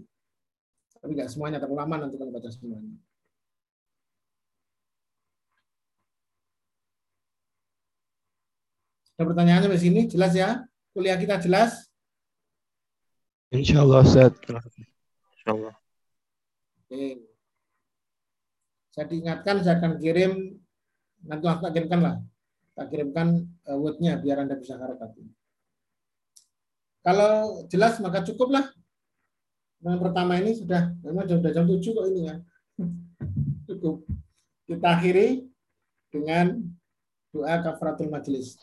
tapi nggak semuanya terlalu lama nanti kalau baca semuanya. Ada pertanyaan sampai sini? Jelas ya? Kuliah kita jelas Insya Allah Ustaz. Insyaallah. Oke. Saya diingatkan, saya akan kirim, nanti aku kirimkan lah. Tak kirimkan eh, wordnya biar Anda bisa harakati. Kalau jelas maka cukuplah. Yang pertama ini sudah, memang sudah jam 7 kok ini ya. Cukup. Kita akhiri dengan doa kafaratul majelis.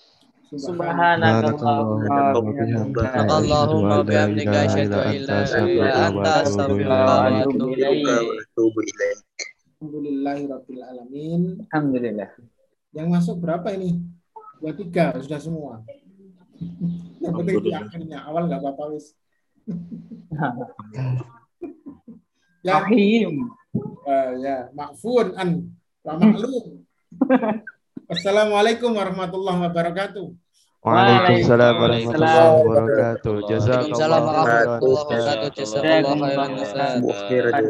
Subhanakallahumma Allahumma bihamdika asyhadu an la ilaha illa anta astaghfiruka wa atubu ilaik. Alhamdulillahi Rabbil Alamin. Alhamdulillah. Yang masuk berapa ini? Dua tiga sudah semua. Yang penting di akhirnya awal nggak apa-apa wis. ya, Rahim. eh, ya, makfun an maklum. Assalamualaikum warahmatullahi wabarakatuh. Waalaikumsalam warahmatullahi wabarakatuh. Waalaikumsalam Jazakallah warahmatullahi khairan. Jazakallahu khairan